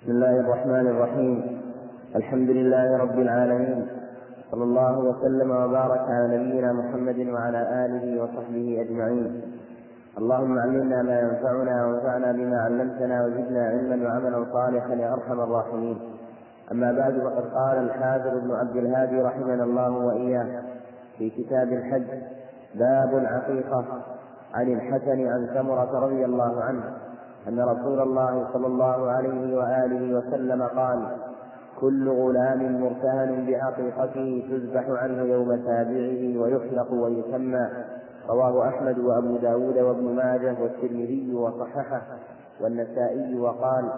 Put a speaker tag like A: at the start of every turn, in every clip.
A: بسم الله الرحمن الرحيم. الحمد لله رب العالمين. صلى الله وسلم وبارك على نبينا محمد وعلى آله وصحبه أجمعين. اللهم علمنا ما ينفعنا وانفعنا بما علمتنا وزدنا علما وعملا صالحا يا أرحم الراحمين. أما بعد فقد قال الحافظ ابن عبد الهادي رحمنا الله وإياه في كتاب الحج باب العقيقة عن الحسن عن سمره رضي الله عنه. أن رسول الله صلى الله عليه وآله وسلم قال كل غلام مرتهن بعقيقته تذبح عنه يوم سابعه ويحلق ويسمى. رواه أحمد وأبو داود وابن ماجه والترمذي وصححه والنسائي وقال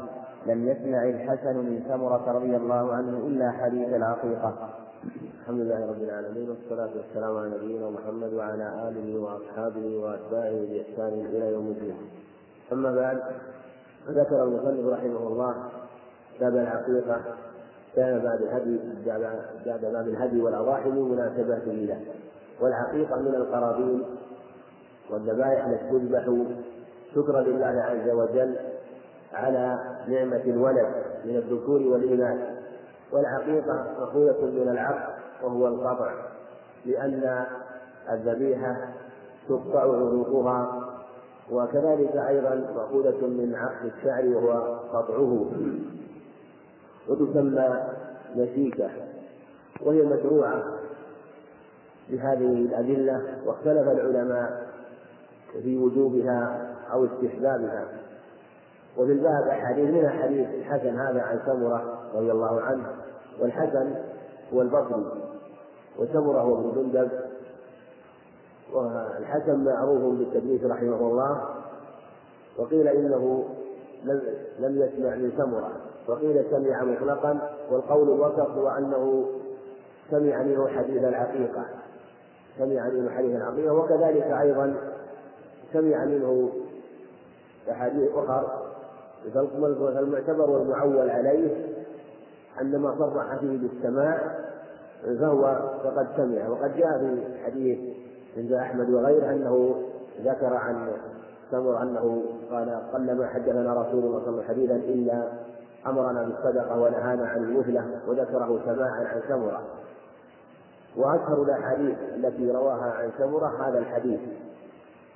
A: لم يسمع الحسن من سمرة رضي الله عنه إلا حديث العقيقة.
B: الحمد لله رب العالمين والصلاة والسلام على نبينا محمد وعلى آله وأصحابه وأتباعه بإحسان إلى يوم الدين. أما بعد ذكر المصنف رحمه الله باب العقيقة كان باب الهدي بعد باب الهدي والأضاحي مناسبة له والعقيقة من القرابين والذبائح التي تذبح شكرا لله عز وجل على نعمة الولد من الذكور والإناث. والعقيقة مأخوذة من العقد وهو القطع لأن الذبيحة تقطع عنقها وكذلك أيضا مأخوذة من عقد الشعر وهو قطعه وتسمى نسيكة وهي مشروعة بهذه الأدلة واختلف العلماء في وجوبها أو استحبابها. وفي الباب أحاديث منها حديث الحسن هذا عن سمرة رضي الله عنه والحسن هو البصري وسمرة هو ابن جندب والحسن معروف بالتدليس رحمه الله وقيل إنه لم يسمع من سمرة وقيل سمع مطلقا والقول الوسط هو أنه سمع منه حديث العقيقة سمع منه حديث العقيقة وكذلك أيضا سمع منه أحاديث اخر فالمعتبر والمعول عليه أن ما صرح فيه بالسماع فهو فقد سمع وقد جاء في حديث عند أحمد وغيره أنه ذكر عن سمر أنه قال قل ما حدثنا رسول الله صلى الله عليه وسلم حديثا إلا أمرنا بالصدقة ونهانا عن المثلة وذكره سماعا عن سمرة وأشهر الأحاديث التي رواها عن سمرة هذا الحديث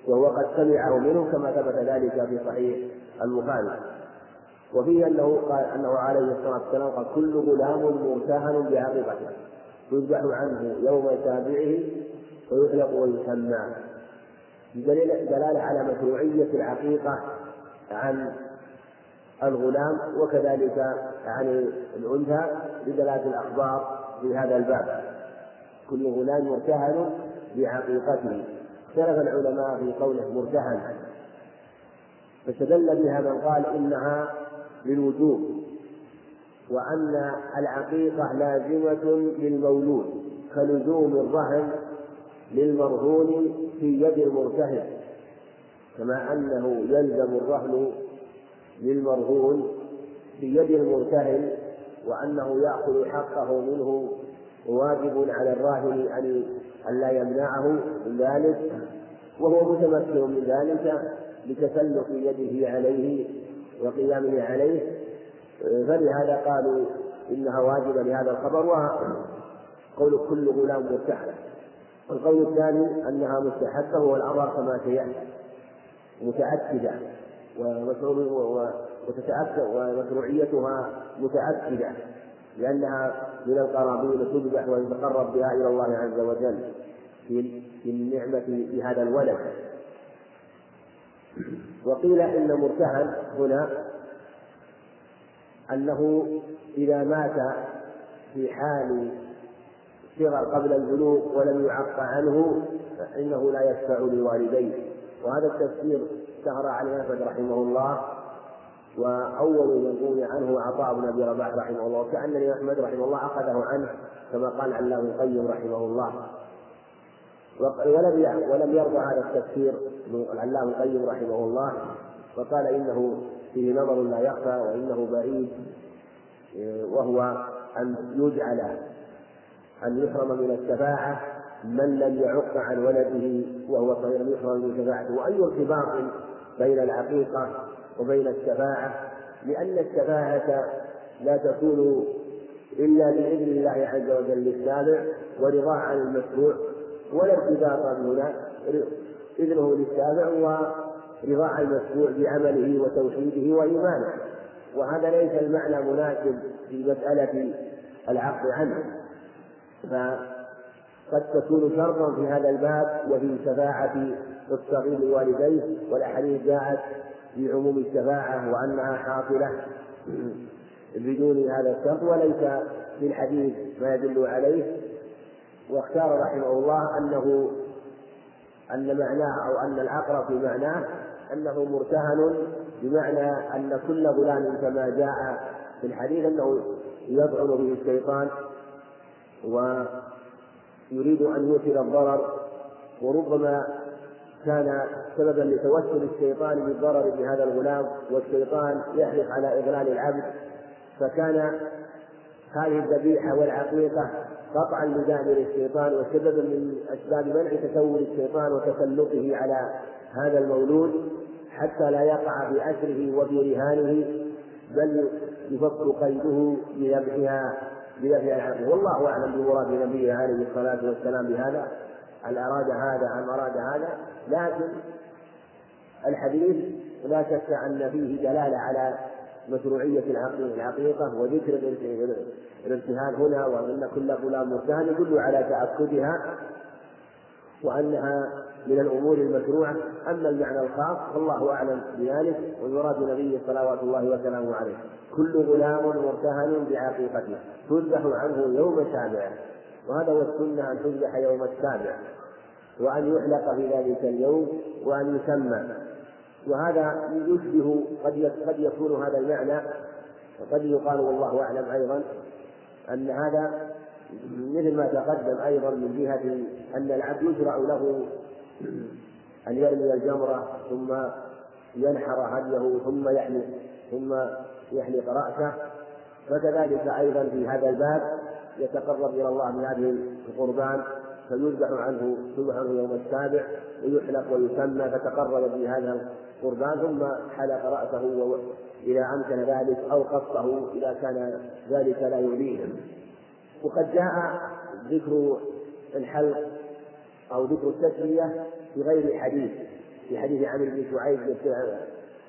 B: وهو قد سمعه منه كما ثبت ذلك في صحيح البخاري. وفيه أنه قال أنه عليه الصلاة والسلام قال كل غلام مرتهن بعقيقته يذبح عنه يوم سابعه ويطلق ويسمى. دلالة على مشروعية العقيقة عن الغلام وكذلك عن الأنثى بدلالة الأخبار في هذا الباب. كل غلام مرتهن بعقيقته اختلف العلماء في قوله مرتهن. فاستدل بها من قال إنها للوجوب وأن العقيقة لازمة للمولود كلزوم الرهن للمرهون في يد المرتهن كما أنه يلزم الرهن للمرهون في يد المرتهن وأنه يأخذ حقه منه واجب على الراهن أن لا يمنعه من ذلك وهو متمكن من ذلك لتسلط يده عليه وقيامه عليه. فلهذا قالوا إنها واجبة لهذا الخبر وقول كل غلام مرتحل القول الثاني أنها مستحبة والأمر كما سيأتي متأكدة وتتأكد ومشروعيتها متأكدة لأنها من القرابين تذبح ويتقرب بها إلى الله عز وجل في النعمة في هذا الولد. وقيل إن مرتهن هنا أنه إذا مات في حال صغر قبل البلوغ ولم يعق عنه فإنه لا يشفع لوالديه. وهذا التفسير اشتهر عليه أحمد رحمه الله وأول من عنه عطاء بن أبي رباح رحمه الله. وكأن الإمام أحمد رحمه الله أخذه عنه كما قال علام القيم رحمه الله. ولم ولم يرضى هذا التفسير العلام القيم رحمه الله. وقال إنه فيه نظر لا يخفى وإنه بعيد وهو أن يجعل أن يحرم من الشفاعة من لم يعق عن ولده وهو صغير يحرم من شفاعته. وأي ارتباط بين العقيقة وبين الشفاعة؟ لأن الشفاعة لا تكون إلا بإذن الله عز وجل للتابع ورضاه عن المشروع ولا ارتباط هنا إذنه للتابع ورضاه عن المشروع بعمله وتوحيده وإيمانه. وهذا ليس المعنى مناسب في مسألة العقد عنه. فقد تكون شرطا في هذا الباب وفي شفاعة الصغير لوالديه والأحاديث جاءت في عموم الشفاعة وأنها حاصلة بدون هذا الشرط وليس في الحديث ما يدل عليه. واختار رحمه الله أنه أن معناه أو أن الأقرب في معناه أنه مرتهن بمعنى أن كل غلام كما جاء في الحديث أنه يطعن به الشيطان ويريد أن يوصل الضرر وربما كان سببا لتوسل الشيطان بالضرر بهذا الغلام والشيطان يحرص على إضلال العبد. فكان هذه الذبيحة والعقيقة قطعا لدابر الشيطان وسببا من أسباب منع تسول الشيطان وتسلطه على هذا المولود حتى لا يقع بأسره وبرهانه بل يفك قيده بذبحها. بذبحها العقيقة والله أعلم بمراد نبيه عليه الصلاة والسلام بهذا هل أراد هذا أم أراد هذا. لكن الحديث لا شك أن فيه دلالة على مشروعية العقيقة وذكر الارتهان هنا وأن كل غلام مرتهن يدل على تأكدها. وأنها من الأمور المشروعة أما المعنى الخاص فالله أعلم بذلك ويراد نبيه صلوات الله وسلامه عليه. كل غلام مرتهن بعقيقته تذبح عنه يوم سابعه وهذا هو السنة أن تذبح يوم السابع. وأن يحلق في ذلك اليوم وأن يسمى. وهذا يشبه قد قد يكون هذا المعنى وقد يقال والله أعلم أيضا أن هذا مثل ما تقدم أيضا من جهة أن العبد يشرع له أن يرمي الجمرة ثم ينحر هديه ثم يحلق ثم يحلق رأسه. فكذلك أيضا في هذا الباب يتقرب إلى الله بهذه القربان فيذبح عنه يذبح عنه يوم السابع ويحلق ويسمى فتقرب بهذا القربان ثم حلق رأسه إذا أمكن ذلك أو قصه إذا كان ذلك لا يؤذيه وقد جاء ذكر الحلق أو ذكر التسمية في غير حديث في حديث عمرو بن شعيب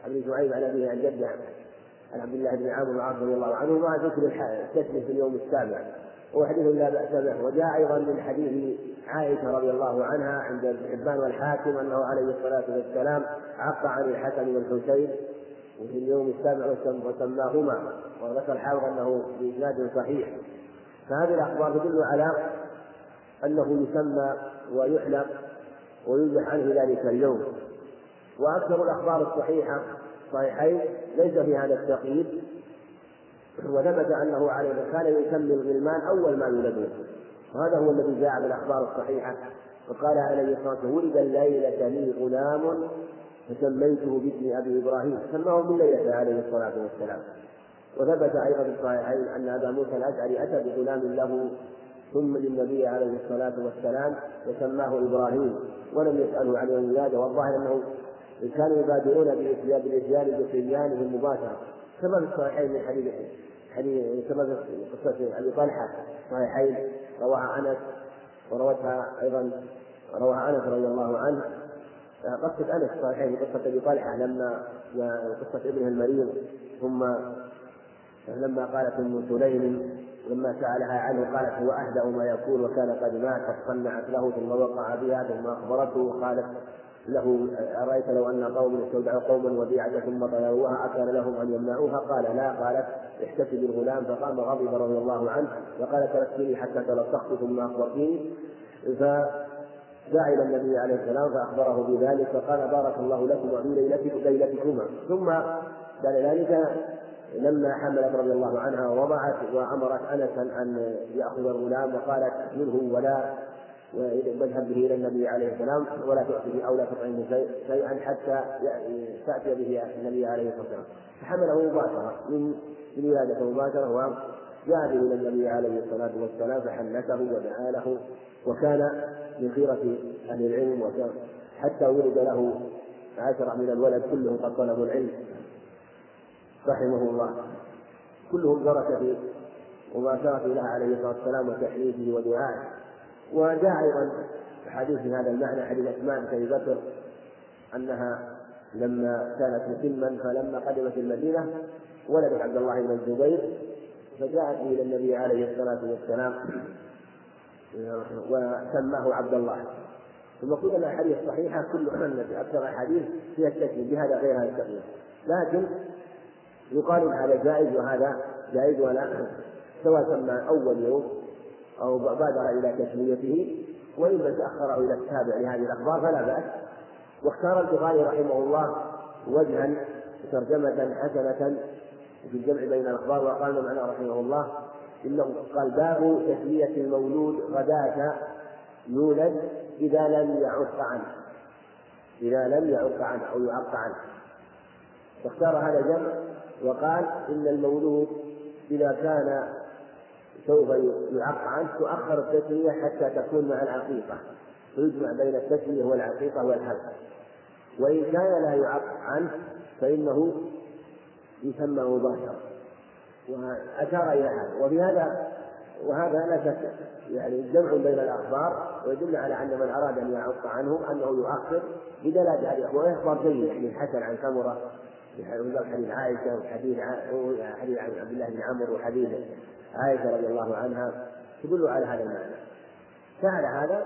B: عمرو بن شعيب عن أبيه عن جده عن عبد الله بن عامر العاص رضي الله عنه مع ذكر التسمية في اليوم السابع. وهو حديث لا بأس به. وجاء أيضا من حديث عائشة رضي الله عنها عند ابن حبان والحاكم أنه عليه الصلاة والسلام عق عن الحسن والحسين وفي اليوم السابع وسماهما. وذكر الحافظ أنه بإسناد صحيح. فهذه الأخبار تدل على أنه يسمى ويحلق ويذبح عنه ذلك اليوم. وأكثر الأخبار الصحيحة صحيحين ليس في هذا التقييد. وثبت أنه عليه كان يسمي الغلمان أول ما يولدون وهذا هو الذي جاء بالأخبار الصحيحة. وقال عليه الصلاة والسلام ولد الليلة لي غلام فسميته باسم أبي إبراهيم. سماه ليلته عليه الصلاة والسلام. وثبت أيضا في الصحيحين أن أبا موسى الأشعري أتى بغلام له ثم للنبي عليه الصلاة والسلام وسماه إبراهيم ولم يسأله عن الولادة والظاهر أنه كانوا يبادرون بالاتيان بصبيانهم مباشره كما في الصحيحين من حديث حديث كما في قصة أبي طلحة. صحيحين رواها أنس وروتها أيضا رواها أنس رضي الله عنه. قصة أنس صحيحين قصة أبي طلحة لما قصة ابنه المريض ثم لما قالت أم سليم لما سألها عنه قالت هو أهدأ ما يكون وكان قد مات فصنعت له ثم وقع بها ثم أخبرته قالت له أرأيت لو أن قوم استودعوا قوما وديعة ثم طلبوها أكان لهم أن يمنعوها؟ قال لا قالت احتسب الغلام فقام غضب رضي الله عنه وقال تركتني حتى تلصقت ثم أخبرتني. فدعا إلى النبي عليه السلام فأخبره بذلك فقال بارك الله لكم وفي ليلتكم ليلتكما. ثم بعد ذلك لما حملت رضي الله عنها ووضعت وأمرت انسا ان يأخذ الغلام وقالت منه ولا واذهب به إلى النبي عليه السلام ولا تؤتي به أو لا تطعمه شيئا حتى تأتي به النبي عليه الصلاة والسلام. فحمله مباشرة من ولادته مباشرة وجاء به إلى النبي عليه الصلاة والسلام فحنته ودعا له وكان من خيرة أهل العلم حتى ولد له عشرة من الولد كلهم قد طلبوا العلم. رحمه الله. كلهم درك في مباشرة له عليه الصلاة والسلام وتحليفه ودعائه. وجاء أيضا حديث في هذا المعنى حديث أسماء بن بكر أنها لما كانت مسلما فلما قدمت المدينة ولدت عبد الله بن الزبير فجاءت إلى النبي عليه الصلاة والسلام وسماه عبد الله. ثم قلنا أن الاحاديث الصحيحه كلها التي أكثر الاحاديث فيها التكليف بهذا غير هذا التكليف لكن يقال هذا جائز وهذا جائز ولا سواء سمى أول يوم أو بادر إلى تسميته وإما تأخره إلى التابع لهذه الأخبار فلا بأس. واختار البخاري رحمه الله وجها ترجمة حسنة في الجمع بين الأخبار وقال معنى رحمه الله إنه قال باب تسمية المولود غداة يولد إذا لم يعق عنه. إذا لم يعق عنه أو يعق عنه. فاختار هذا الجمع وقال إن المولود إذا كان سوف يعق عنه تؤخر التسمية حتى تكون مع العقيقة ويجمع بين التسمية والعقيقة والحلقة وإن كان لا يعق عنه فإنه يسمى مباشرة وأشار إلى هذا. وبهذا وهذا لا شك. يعني جمع بين الأخبار ويدل على أن من أراد أن يعق عنه أنه يؤخر بدلالة الأخبار وإخبار جيد يعني الحسن عن سمرة حديث عائشة وحديث حديث عبد الله بن عمرو وحديث عائشة رضي الله عنها تدل على هذا المعنى. فعل هذا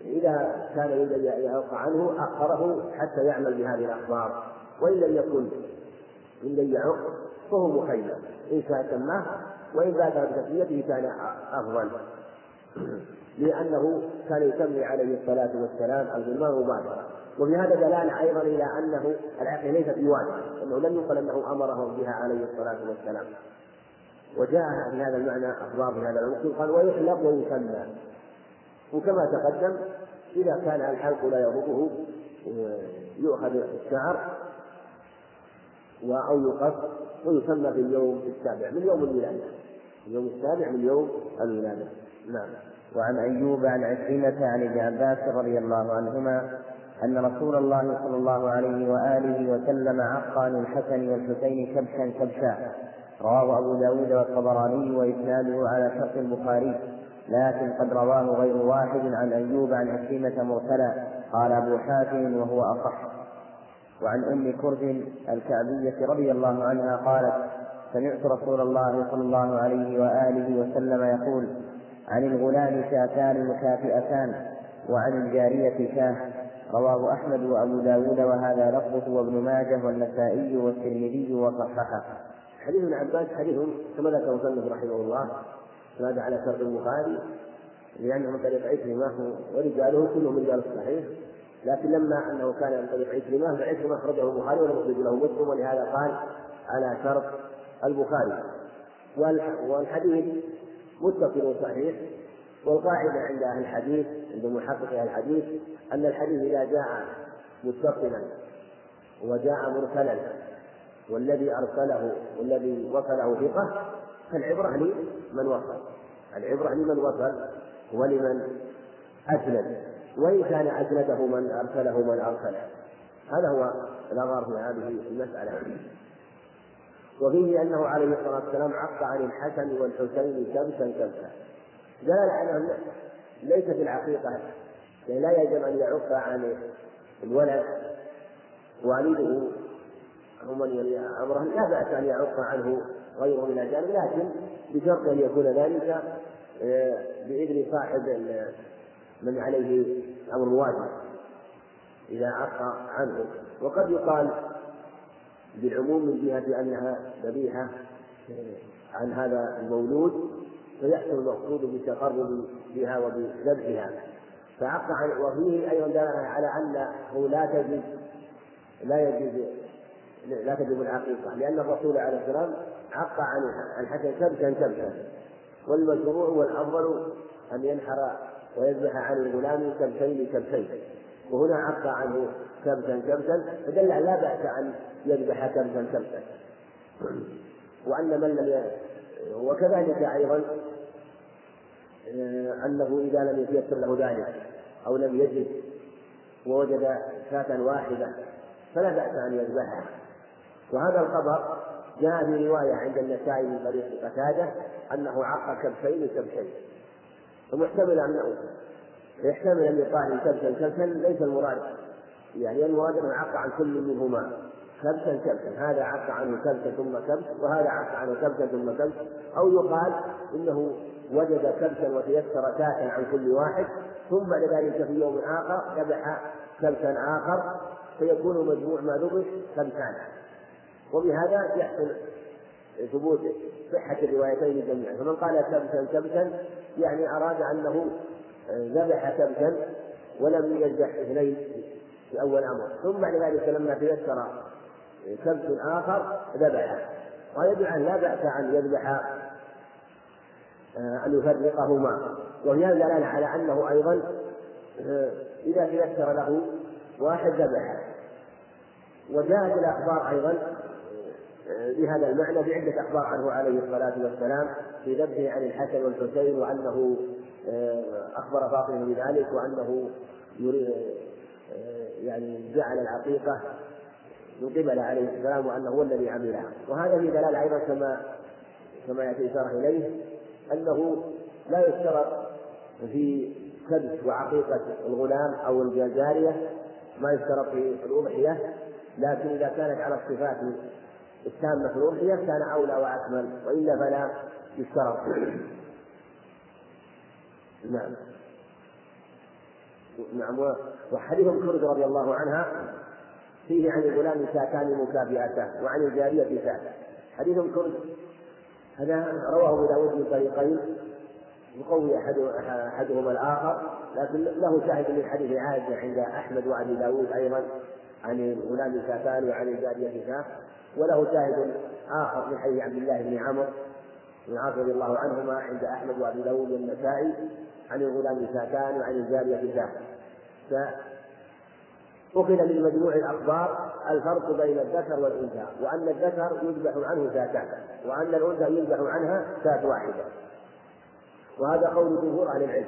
B: إذا كان يريد أن يعق عنه أخره حتى يعمل بهذه الأخبار. وإن لم يكن إن لم يعق فهو مخيم إن شاء سماه وإن بادر بتسميته كان أفضل. لأنه كان يسمي عليه الصلاة والسلام الغلمان مباشرة وفي هذا دلالة أيضا إلى أنه العقل ليست بواجب أنه لم يقل أنه أمرهم بها عليه الصلاة والسلام. وجاء في هذا المعنى أخبار في هذا المقصود قال ويحلق ويسمى. وكما تقدم إذا كان الحلق لا يضره يؤخذ الشعر أو يقص ويسمى في اليوم السابع من يوم الولادة. اليوم السابع من يوم الولادة. نعم.
A: وعن أيوب عن عكرمة عن ابن عباس رضي الله عنهما أن رسول الله صلى الله عليه وآله وسلم عق عن الحسن والحسين كبشا كبشا. رواه أبو داود والطبراني وإسناده على شرط البخاري لكن قد رواه غير واحد عن أيوب عن عكرمة مرسلا. قال أبو حاتم وهو أصح. وعن أم كرد الكعبية رضي الله عنها قالت سمعت رسول الله صلى الله عليه وآله وسلم يقول عن الغلام شاتان مكافئتان وعن الجارية شاه. رواه أحمد وأبو داود وهذا لفظه وابن ماجه والنسائي والترمذي وصححه.
B: حديث ابن عباس حديث كما ذكر مسلم رحمه الله هذا على شرط البخاري لأنه من طريق عكرمة ورجاله كلهم رجال الصحيح. لكن لما أنه كان من طريق عكرمة فعكرمة أخرجه البخاري ولم يخرج له مسلم ولهذا قال على شرط البخاري. والحديث متصل صحيح والقاعدة عند أهل الحديث عند محقق أهل الحديث أن الحديث إذا جاء متصلا وجاء مرسلا والذي أرسله والذي وصله ثقة فالعبرة لمن وصل. العبرة لمن وصل ولمن أسند. وإن كان أسنده من أرسله من أرسله هذا هو الأغار في هذه المسألة. وفيه أنه عليه الصلاة والسلام عق عن الحسن والحسين كبسا كبسا دلالة على أنه ليس في العقيقة يعني لا يجب أن يعق عن الولد والده أو من ولي أمره. لا بأس أن يعق عنه غيره من الأجانب لكن بشرط أن يكون ذلك آه، بإذن صاحب من عليه أمر واجب إذا عق عنه. وقد يقال بالعموم من جهة أنها ذبيحة عن هذا المولود. فيحصل المقصود بالتقرب بها وبذبحها. فعق عن وفيه أيضا دلالة على أنه لا تجد لا يجوز لا تجب العقيقة لأن الرسول عليه السلام عق عن الحسن كبشا كبشا والمشروع والأفضل أن ينحر ويذبح عن الغلام كبشين كبشين وهنا عق عنه كبشا كبشا فدل لا بأس أن يذبح كبشا كبشا وأن من لم وكذلك أيضا آه، أنه إذا لم يتيسر له ذلك أو لم يجد ووجد شاة واحدة فلا بأس أن يذبحها. وهذا الخبر جاء في رواية عند النسائي من طريق قتادة أنه عق كبشين كبشين. ومحتمل أنه يحتمل أن يقال كبشا كبشا ليس المراد. يعني المراد أنه عق عن كل منهما. كبشا كبشا هذا عق عنه كبشا ثم كبش وهذا عق عنه كبشا ثم كبش أو يقال إنه وجد كبشا وتيسر كاسا عن كل واحد ثم بعد ذلك في يوم آخر ذبح كبشا آخر فيكون مجموع ما ذبح كبشان وبهذا يحصل ثبوت صحة الروايتين جميعا. فمن قال كبشا كبشا يعني أراد أنه ذبح كبشا ولم يذبح اثنين في أول أمر. ثم بعد ذلك لما تيسر كبش آخر ذبحه ويدعى لا بأس أن يذبح أن يفرقهما. وفي هذا دلالة على أنه أيضا إذا تيسر له واحد ذبحه وجاءت الأخبار أيضا بهذا المعنى بعدة أخبار عنه عليه الصلاة والسلام في ذبحه عن الحسن والحسين وأنه أخبر فاطمة بذلك وأنه يعني جعل العقيقة من قبل عليه السلام وأنه هو الذي عملها وهذا في دلالة أيضا كما كما يأتي إشارة إليه أنه لا يشترط في كبش وعقيقة الغلام أو الجارية ما يشترط في الأضحية لكن إذا كانت على الصفات التامة في الأضحية كان أولى وأكمل وإلا فلا يشترط. نعم. نعم. وحديث كرد رضي الله عنها فيه عن الغلام شاتان مكافئتان وعن الجارية شاة حديث كرد هذا رواه أبو داود من طريقين. يقوي أحد أحدهما الآخر لكن له شاهد من حديث عائشة عند أحمد وأبي داود أيضا عن الغلام شاتان وعن الجارية شاة وله شاهد آخر من حديث عبد الله بن عمرو بن عاص رضي الله عنهما عند أحمد وأبي داود والنسائي عن الغلام شاتان وعن الجارية شاة أخذ من مجموع الأخبار الفرق بين الذكر والأنثى وأن الذكر يذبح عنه شاتان وأن الأنثى يذبح عنها شاة واحدة. وهذا قول جمهور أهل العلم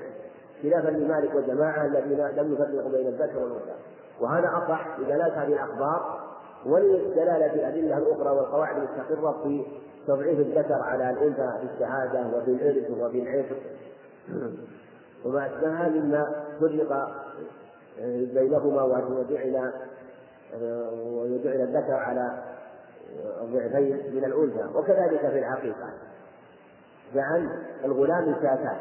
B: خلافا لمالك والجماعة الذين لم يفرقوا بين الذكر والأنثى. وهذا أصح لدلالة هذه الأخبار ولدلالة الأدلة الأخرى والقواعد المستقرة في تضعيف الذكر على الأنثى في الشهادة وفي الإرث وفي العتق وما أشبهها مما فرق بينهما وجعل وجعل الذكر على ضعفين من الأنثى. وكذلك في العقيقة فعن الغلام شاتان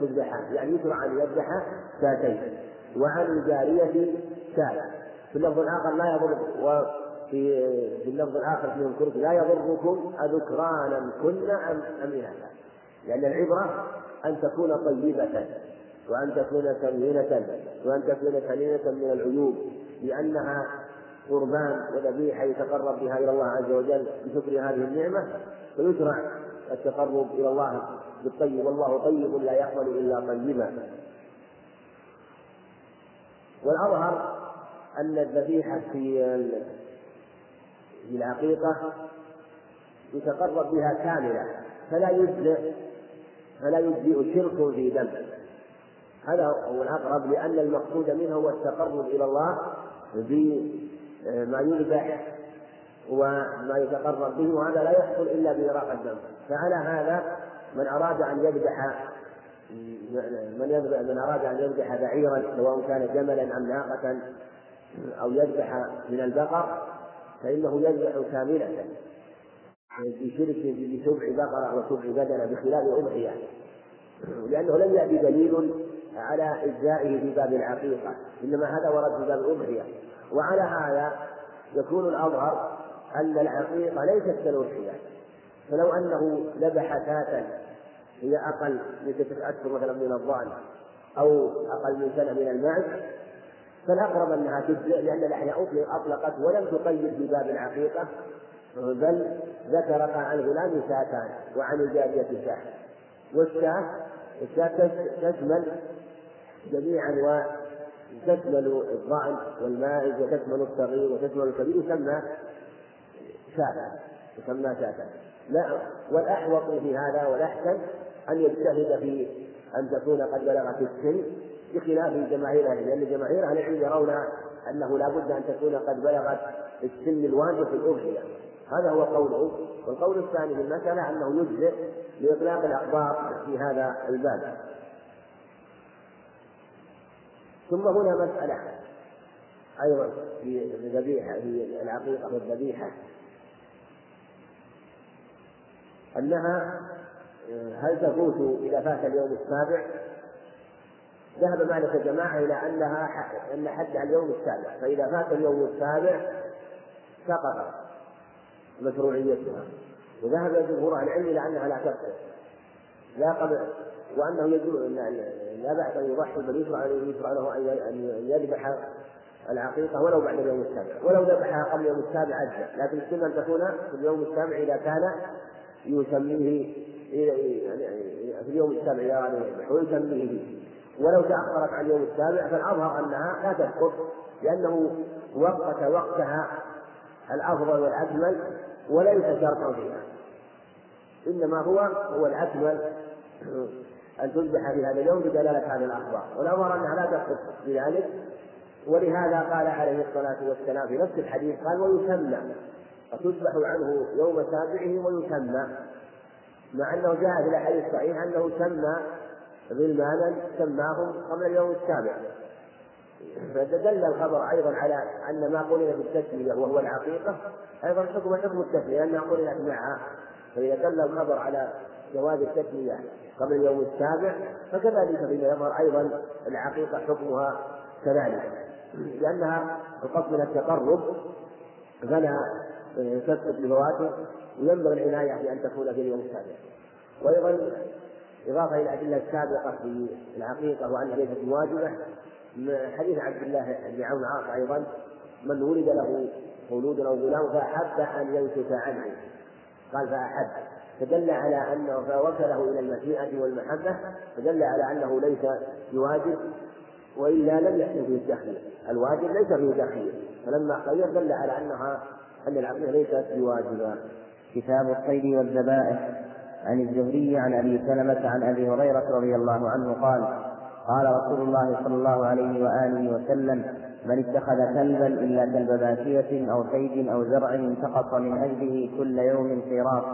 B: تذبحان يعني يشرع أن يذبح شاتين وعن الجارية شاة في اللفظ الآخر لا يضر وفي في اللفظ الآخر في الكرس لا يضركم أذكرانا كن أم أم لأن العبرة أن تكون طيبة. وأن تكون سمينة وأن تكون سليمة من العيوب لأنها قربان وذبيحة يتقرب بها إلى الله عز وجل بشكر هذه النعمة فيشرع التقرب إلى الله بالطيب. والله طيب لا يقبل إلا طيبا. والأظهر أن الذبيحة في في العقيقة يتقرب بها كاملة فلا يجزئ فلا يجزئ شرك في دم. هذا هو الأقرب لأن المقصود منه هو التقرب إلى الله بما يذبح وما يتقرب به وهذا لا يحصل إلا بإراقة الدم فعلى هذا من أراد أن يذبح من يذبح من أراد أن يذبح بعيرا سواء كان جملا أم ناقة أو يذبح من البقر فإنه يذبح كاملة بشرك بسبع بقرة وسبع بدنة بخلاف الأضحية لأنه لم يأتي دليل على إجزائه في باب العقيقة. إنما هذا ورد في باب الأضحية وعلى هذا يكون الأظهر أن العقيقة ليست كالأضحية. فلو أنه ذبح شاة هي أقل من ستة أشهر مثلا من الضأن أو أقل من سنة من المعز فالأقرب أنها تجزئ لأن الأحياء أطلقت ولم تقيد في باب العقيقة. بل ذكرت عن الغلام شاتان وعن الجارية شاة والشاة الشاة تشمل جميع أنواع تشمل الضأن والماعز وتشمل الصغير وتشمل الكبير يسمى شاة يسمى شاة. لا والأحوط في هذا والأحسن أن يجتهد في أن تكون قد بلغت السن بخلاف جماهير أهل لأن جماهير أهل العلم يرون أنه لا بد أن تكون قد بلغت السن الواجب في الأضحية هذا هو قوله. والقول الثاني في المسألة أنه يجزئ لإطلاق الأخبار في هذا الباب. ثم هنا مسألة أيضا في الذبيحة في العقيقة والذبيحة. أنها هل تفوت إذا فات اليوم السابع؟ ذهب مالك الجماعة إلى أنها أن حدها اليوم السابع، فإذا فات اليوم السابع سقط مشروعيتها، وذهب جمهور العلم إلى أنها لا تبطل، لا قبل وأنه يجوز لا بأس أن يضحي بل يشرع يشرع له أن يذبح العقيقة ولو بعد اليوم السابع، ولو ذبحها قبل اليوم السابع أجزاء، لكن السنة أن تكون في اليوم السابع إذا كان يسميه في اليوم السابع يعني ويسميه. به ولو تأخرت عن اليوم السابع فالأظهر أنها لا تسقط لأنه وقت وقتها الأفضل والأكمل وليس شرطا فيها. إنما هو هو الأكمل أن تذبح في هذا اليوم بدلالة هذه الأخبار. والأظهر أنها لا تسقط بذلك. ولهذا قال عليه الصلاة والسلام في نفس الحديث قال ويسمى. فتذبح عنه يوم سابعه ويسمى. مع أنه جاء في الأحاديث الصحيحة أنه سمى غلمانا سماهم قبل اليوم السابع. فدل الخبر أيضا على أن ما قرن بالتسمية وهو العقيقة أيضا حكم حكم التسمية لأنها قرنت معها فإذا دل الخبر على جواز التسمية قبل اليوم السابع فكذلك فيما يظهر أيضا العقيقة حكمها كذلك. لأنها القصد من التقرب فلا تسقط بفواته وينبغي العناية بأن تكون في اليوم السابع. وأيضا إضافة إلى الأدلة السابقة في العقيقة وأنها ليست واجبة حديث عبد الله بن عون عاص أيضا من ولد له مولود أو غلام فأحب أن ينكت عنه. قال فأحب. فدل على أنه فوكله إلى المشيئة والمحبة فدل على أنه ليس بواجب وإلا لم يحسن فيه التخيير الواجب ليس فيه تخيير فلما خير دل على أنها أن العقيدة ليست بواجبة
A: كتاب الصيد والذبائح. عن الزهري عن أبي سلمة عن أبي هريرة رضي الله عنه قال قال رسول الله صلى الله عليه وآله وسلم من اتخذ كلبا إلا كلب باشيه أو صيد أو زرع انتقص من أجله كل يوم قيراط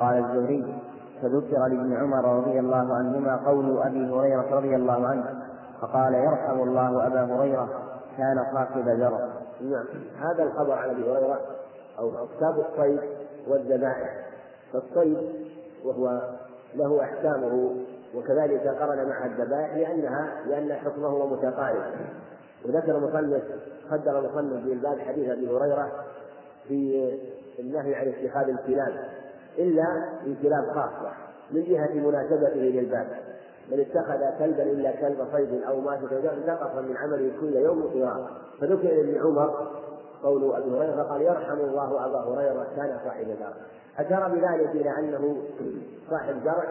A: قال الزهري فذكر لابن عمر رضي الله عنهما قول أبي هريرة رضي الله عنه فقال يرحم الله أبا هريرة كان صاحب زرع
B: نعم. هذا الخبر عن أبي هريرة أو كتاب الصيد والذبائح. فالصيد وهو له أحكامه وكذلك قرن معها الذبائح لأنها لأن حكمه متقارب. وذكر مصنف قدر مصنف في الباب حديث أبي هريرة في النهي عن اتخاذ الكلاب. إلا في كلاب خاصه من جهة مناسبته للباب. من اتخذ كلبا إلا كلب صيد أو مات نقص من عمله كل يوم قراءه فذكر لابن عمر قول أبي هريرة فقال يرحم الله أبا هريرة كان صاحب دار أشار بذلك إلى أنه صاحب زرع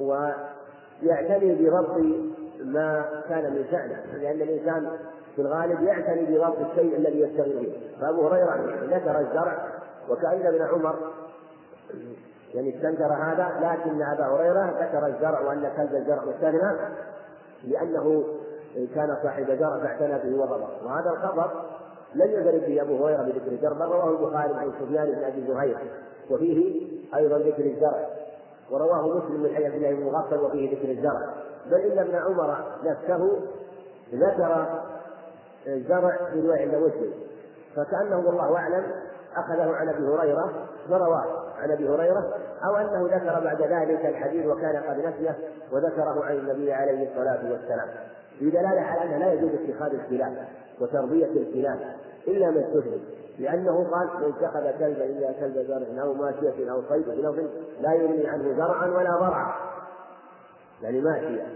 B: ويعتني بضبط ما كان من شأنه لأن الإنسان في الغالب يعتني بضبط الشيء الذي يشتغل به. فأبو هريرة ذكر الزرع وكأن ابن عمر يعني استنكر هذا لكن أبا هريرة ذكر الزرع وأن كلب الزرع مستثنى لأنه كان صاحب زرع فاعتنى به وضبط وهذا الخبر لم يدرك به أبو هريرة بذكر الزرع بل رواه البخاري عن سفيان بن أبي زهير. وفيه أيضا ذكر الزرع ورواه مسلم من حديث الله بن مغفل وفيه ذكر الزرع بل إن ابن عمر نفسه ذكر الزرع في رواية عند مسلم. فكأنه والله أعلم أخذه عن أبي هريرة ورواه عن أبي هريرة أو أنه ذكر بعد ذلك الحديث وكان قد نسيه وذكره عن النبي عليه الصلاة والسلام. في دلالة على أنه لا يجوز اتخاذ الكلاب وتربية الكلاب إلا من استثني لأنه قال من اتخذ كلبا إلا كلب زرع أو ماشية أو صيد بلفظ لا يغني عنه زرعا ولا ضرعا. يعني ماشية.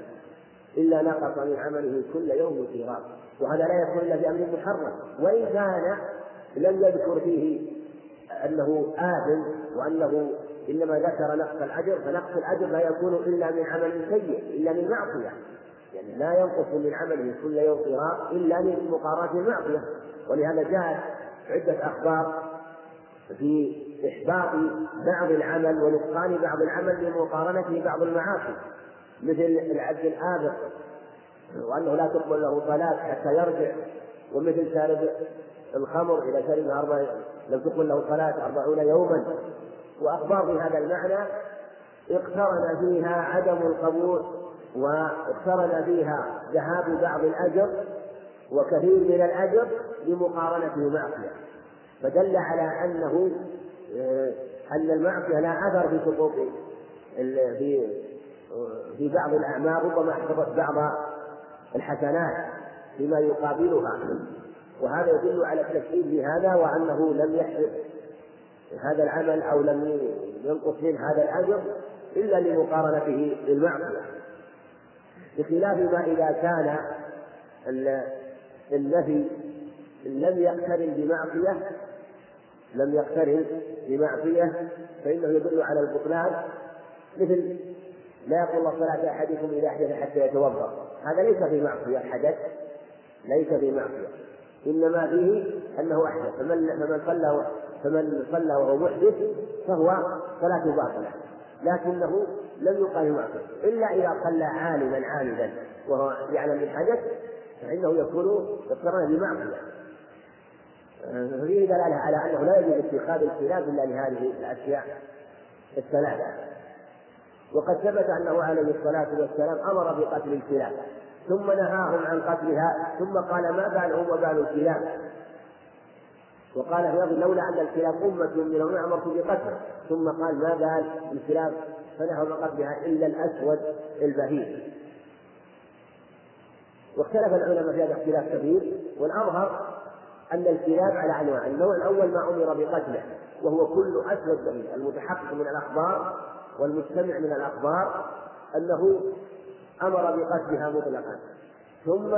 B: إلا نقص من عمله كل يوم قيراط وهذا لا يكون إلا بأمر محرم. وإن كان لم يذكر فيه أنه آثم وأنه إنما ذكر نقص الأجر فنقص الأجر لا يكون إلا من عمل سيء إلا من معصية. يعني لا ينقص من عمله كل يوم قراء إلا من مقارنة المعصية ولهذا جاءت عدة أخبار في إحباط بعض العمل ونقصان بعض العمل لمقارنته بعض المعاصي مثل العبد الآبق وأنه لا تقبل له صلاة حتى يرجع ومثل شارب الخمر إذا شرب أربع لم تقل له صلاة أربعون يوما. وأخبار في هذا المعنى اقترن فيها عدم القبول واقترن فيها ذهاب بعض الأجر وكثير من الأجر لمقارنته معصية فدل على أنه آه، أن المعصية لا أثر في سقوط في في بعض الأعمال ربما أحبطت بعض الحسنات فيما يقابلها. وهذا يدل على التكذيب لهذا وأنه لم يحدث هذا العمل أو لم ينقص منه هذا الأجر إلا لمقارنته بالمعصية. بخلاف ما إذا كان النفي لم يقترن بمعصية لم يقترن بمعصية فإنه يدل على البطلان مثل لا يقول صلاة أحدكم إذا أحدث حتى يتوضأ. هذا ليس في معصية حدث ليس في معصية إنما فيه أنه أحدث فمن فمن صلى فمن صلى وهو محدث فهو صلاته باطلة. لكنه لم يقال معصية إلا إذا صلى عالما عامدا وهو يعلم الحدث فإنه يكون اقترن بمعصية. ففيه دلالة على أنه لا يجوز اتخاذ الخلاف إلا لهذه الأشياء الثلاثة. وقد ثبت أنه عليه الصلاة والسلام أمر بقتل الكلاب ثم نهاهم عن قتلها ثم قال ما بالهم وبال الكلاب. وقال في لولا أن الكلاب من الأمم أمرت بقتلها ثم قال ما بال الكلاب فنهوا من قتلها إلا الأسود البهيم. واختلف العلماء في هذا اختلاف كبير والأظهر أن الكلاب على أنواع، النوع الأول ما أمر بقتله وهو كل أسود بهيم المتحقق من الأخبار والمجتمع من الأخبار أنه أمر بقتلها مطلقا. ثم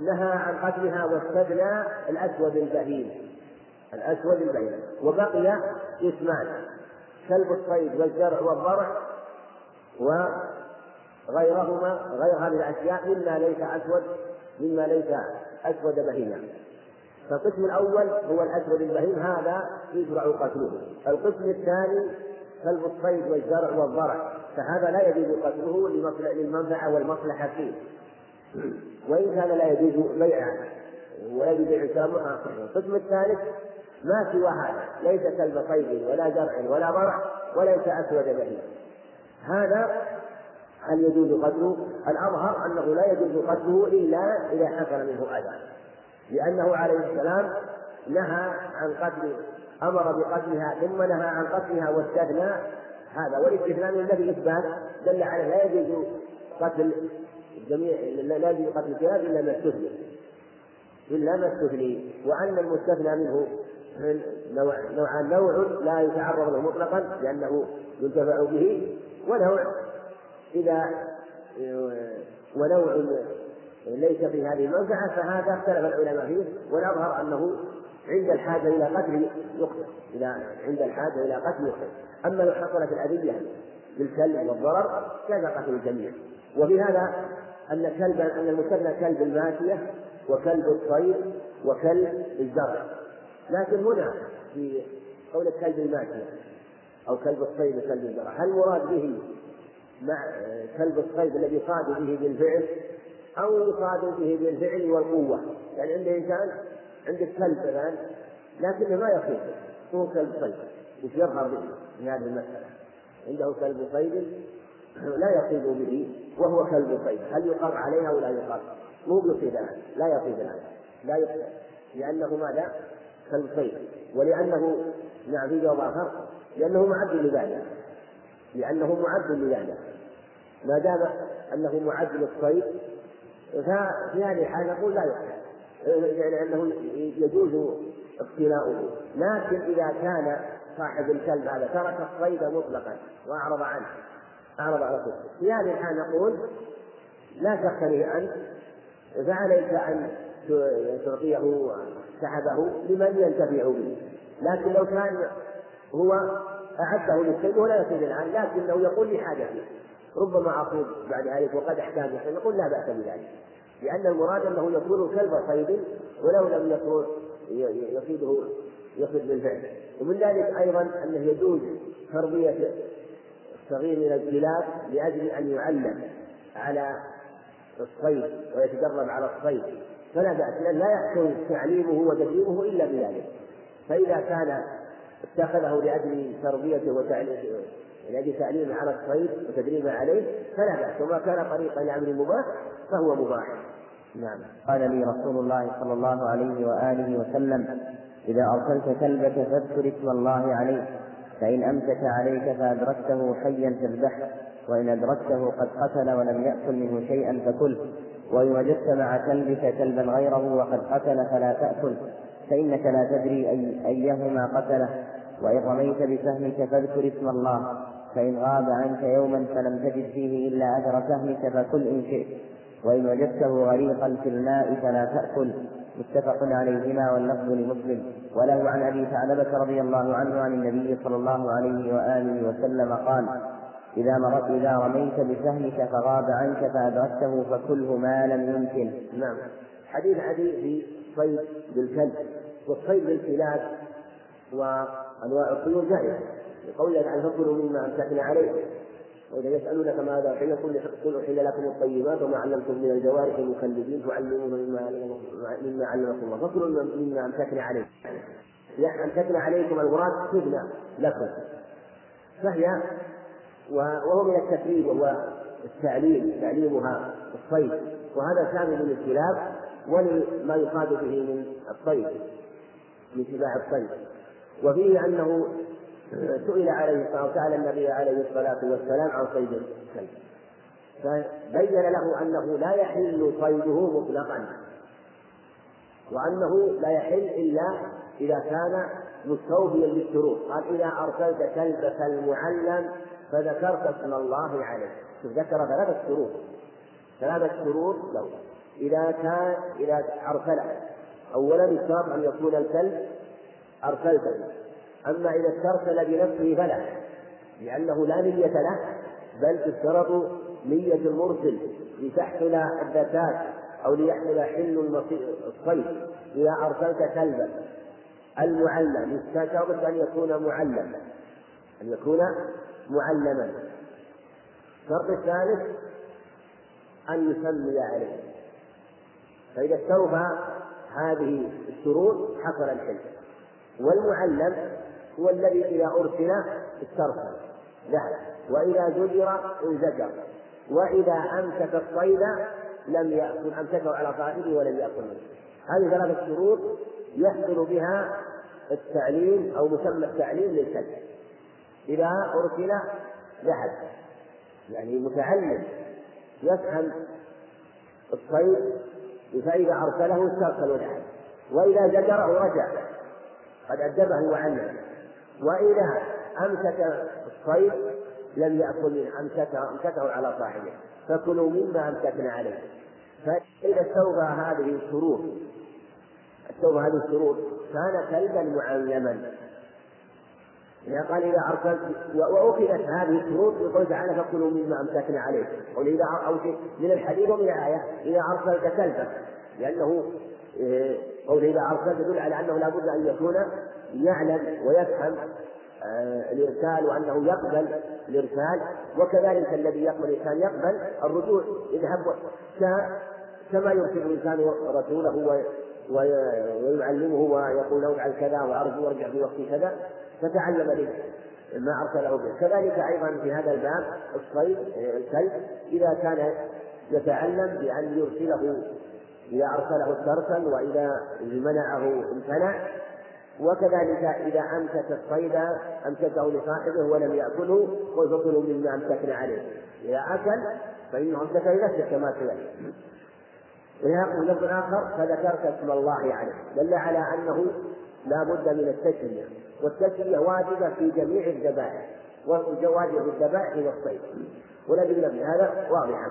B: نهى عن قتلها واستثنى الأسود البهيم. الأسود البهيم. وبقي اسمان كلب الصيد والزرع والضرع وغيرهما غير هذه الأشياء مما ليس أسود مما ليس أسود بهيما. فالقسم الأول هو الأسود البهيم هذا يشرع قتله. القسم الثاني كلب الصيد والزرع والضرع فهذا لا يجوز قتله للمنفعة والمصلحة فيه. وإن كان لا يجوز بيعه ولا يجوز بيع القسم الثالث ما سوى هذا. ليس كلب صيد ولا زرع ولا ضرع وليس أسود بهيم هذا هل يجوز قتله؟ الأظهر أنه لا يجوز قتله إلا إذا حصل منه أذى لأنه عليه السلام نهى عن قتل أمر بقتلها ثم نهى عن قتلها واستثنى هذا. والاستثناء من الذي إثبات دل على لا يجوز قتل جميع لا يجوز قتل الكلاب إلا ما استثني. إلا ما استثني. وأن المستثنى منه من نوع نوع نوع لا يتعرض له مطلقا لأنه ينتفع به ونوع إذا ونوع ليس في هذه المنفعة فهذا اختلف العلماء فيه والأظهر أنه عند الحاجة إلى قتل يقتل إذا عند الحاجة إلى قتل يقتل أما لو حصلت الأذية بالكلب والضرر جاز قتل الجميع. وفي هذا أن كلب أن المستثنى كلب الماشية وكلب الصيد وكلب الزرع. لكن هنا في قول كلب الماشية أو كلب الصيد وكلب الزرع هل المراد به مع كلب الصيد الذي يصاد به بالفعل أو يصاد به بالفعل والقوة؟ يعني عند إنسان عندك كلب الآن لكنه ما يصيد هو كلب صيد وش يظهر به في هذه المسألة. عنده كلب صيد لا يصيد به وهو كلب صيد. هل يقر عليه أو لا يقر؟ مو بيصيد الآن لا يصيد الآن لا يصيد لأنه ماذا؟ كلب صيد. ولأنه نعم في جواب آخر لأنه معد لذلك. لأنه معد لذلك. ما دام أنه معد للصيد ففي هذه الحالة نقول لا يقتل يعني أنه يجوز اقتلاؤه. لكن إذا كان صاحب الكلب هذا ترك الصيد مطلقا وأعرض عنه أعرض على الصيد في هذه الحال نقول لا تقتني أنت فعليك أن تعطيه سحبه لمن ينتفع به. لكن لو كان هو أعده للصيد ولا يصيد الآن لكنه يقول لحاجته ربما أصيب بعد ذلك وقد أحتاج نقول لا بأس بذلك. لأن المراد أنه يكون كلب صيد ولو لم يكن يصيده يصيد بالفعل. ومن ذلك أيضا أنه يجوز تربية الصغير من الكلاب لأجل أن يعلم على الصيد ويتدرب على الصيد. فلا بأس لأن لا يحصل تعليمه وتدريبه إلا بذلك. فإذا كان اتخذه لأجل تربيته وتعليمه لأجل تعليمه على الصيد وتدريبه عليه فلا بأس. وما كان طريقا لأمر مباح فهو مباح.
A: نعم. قال لي رسول الله صلى الله عليه وآله وسلم إذا أرسلت كلبك فاذكر اسم الله عليه فإن أمسك عليك فأدركته حيا فاذبحه وإن أدركته قد قتل ولم يأكل منه شيئا فكل وإن وجدت مع كلبك كلبا غيره وقد قتل فلا تأكل فإنك لا تدري أي أيهما قتله وإن رميت بسهمك فاذكر اسم الله فإن غاب عنك يوما فلم تجد فيه إلا أثر سهمك فكل إن شئت. وإن وجدته غريقا في الماء فلا تأكل. متفق عليهما واللفظ لمسلم. وله عن أبي ثعلبة رضي الله عنه عن النبي صلى الله عليه وآله وسلم قال إذا مرت إذا رميت بسهمك فغاب عنك فأدركته فكله ما لم يمكن.
B: نعم. حديث عدي في صيد بالكلب. والصيد بالكلاب وأنواع الطيور جائزة. لقوله عن فكلوا مما أمسكنا عليه وإذا يسألونك ماذا حين قل قل أحل لكم الطيبات وما علمتم من الجوارح المكلبين تعلمون مما مما علمكم الله فكلوا مما أمسكنا عليكم. أمسكنا عليكم المراد تبنى لكم. فهي وهو من التكريم وهو التعليم تعليمها الصيد. وهذا شامل للكلاب ولما يصاد به من الصيد من سباع الصيد. وفيه أنه سئل عليه الصلاة سأل النبي عليه الصلاة والسلام عن صيد الكلب فبين له أنه لا يحل صيده مطلقا وأنه لا يحل إلا إذا كان مستوفيا للشروط. قال إذا أرسلت كلبك المعلم فذكرت اسم الله عليه. ذكر ثلاثة شروط. ثلاثة شروط له. إذا كان إذا أرسله. أولا الشرط أن يكون الكلب أرسلته. أما إذا استرسل بنفسه فلا لأنه لا نية له بل تشترط نية المرسل لتحصل الذكاة أو ليحصل حل الصيد. إذا أرسلت كلبا المعلم يشترط أن يكون معلما أن يكون معلما. الشرط الثالث أن يسمي عليه. فإذا استوفى هذه الشروط حصل الحلم. والمعلم هو الذي إذا أرسل استرسل. ذهب وإذا زجر انزجر. وإذا أمسك الصيد لم يأكل. أمسكه على صاحبه ولم يأكل منه. هذه ثلاثة شروط يحصل بها التعليم أو مسمى التعليم للكلب. إذا أرسل ذهب يعني متعلم يفهم الصيد فإذا أرسله استرسل ذهب وإذا زجره رجع. قد أدبه وعلمه وإذا أمسك الصيد لم يأكل منه أمسكه أمسكه على صاحبه. فكلوا مما أمسكنا عليه. فإذا استوفى هذه الشروط استوفى هذه الشروط كان كلبا معلما. إذا قال إذا أرسلت وأخذت هذه الشروط يقول تعالى فكلوا مما أمسكنا عليه. أو إذا أو من الحديث ومن الآية إذا أرسلت كلبا لأنه إيه، قول إذا أرسلت يدل على أنه لا بد أن يكون يعلم ويفهم آه، الإرسال وأنه يقبل الإرسال وكذلك الذي يقبل الإنسان يقبل الرجوع. يذهب كما يرسل الإنسان رسوله ويعلمه ويقول له افعل كذا وأرجو وارجع في وقت كذا فتعلم به ما أرسله به. كذلك أيضا في هذا الباب الصيد الكلب إذا كان يتعلم بأن يرسله إذا أرسله استرسل وإذا منعه امتنع وكذلك إذا أمسك الصيد أمسكه لصاحبه ولم يأكله قل فكلوا مما أمسكنا عليه. إذا أكل فإنه أمسك لنفسه كما سيأتي ويقول لفظ آخر فذكرت اسم الله عليه. دل على أنه لا بد من التسمية. والتسمية واجبة في جميع الذبائح. واجب في الذبائح والصيد. والأدلة في هذا واضحة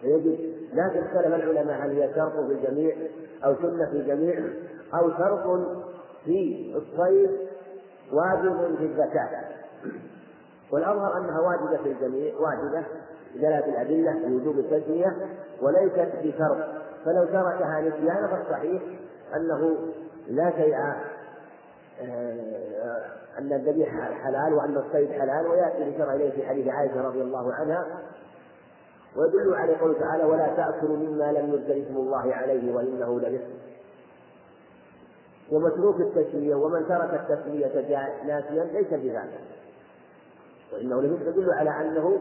B: فيجب لكن اختلف العلماء هل هي شرط في الجميع أو سنة في الجميع أو شرط في الصيد واجب في الزكاة. والأظهر أنها واجبة في الجميع واجبة بدلالة الأدلة لوجوب التسمية وليست بشرط. فلو تركها نسيانا فالصحيح أنه لا شيء آه، أن الذبيح حلال وأن الصيد حلال ويأتي بشرع إليه في حديث عائشة رضي الله عنها ويدل عليه قوله تعالى ولا تأكلوا مما لم يذكر اسم الله عليه وإنه لفسق ومتروك التسمية ومن ترك التسمية ناسيا ليس بذلك. وإنه يدل على أنه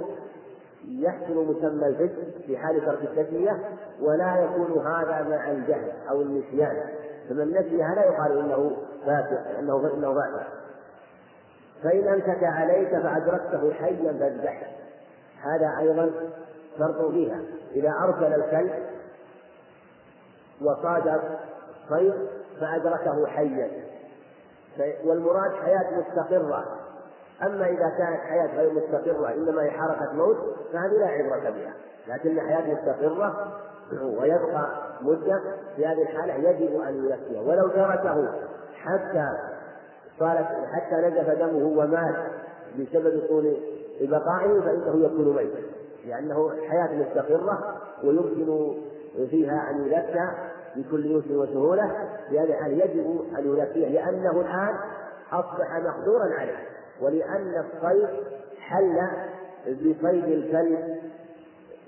B: يحصل مسمى الفسق في حال ترك التسمية ولا يكون هذا مع الجهل أو النسيان. فمن نسيها لا يقال إنه فاسق إنه إنه فاسق. فإن أمسك عليك فأدركته حيا فاذبحه هذا أيضا شرط فيها. إذا أرسل الكلب وصاد صيد فأدركه حيا. والمراد حياة مستقرة. أما إذا كانت حياة غير مستقرة إنما هي حركة موت فهذه لا عبرة بها. لكن حياة مستقرة ويبقى مدة في هذه الحالة يجب أن يزكيها ولو تركه حتى صارت حتى نزف دمه ومات بسبب طول بقائه فإنه يكون ميتا. لأنه حياة مستقرة ويمكن فيها أن يزكى بكل يسر وسهولة في هذه الحالة يجب أن يزكيه لأنه الآن أصبح مقدورا عليه ولأن الصيد حل بصيد الكلب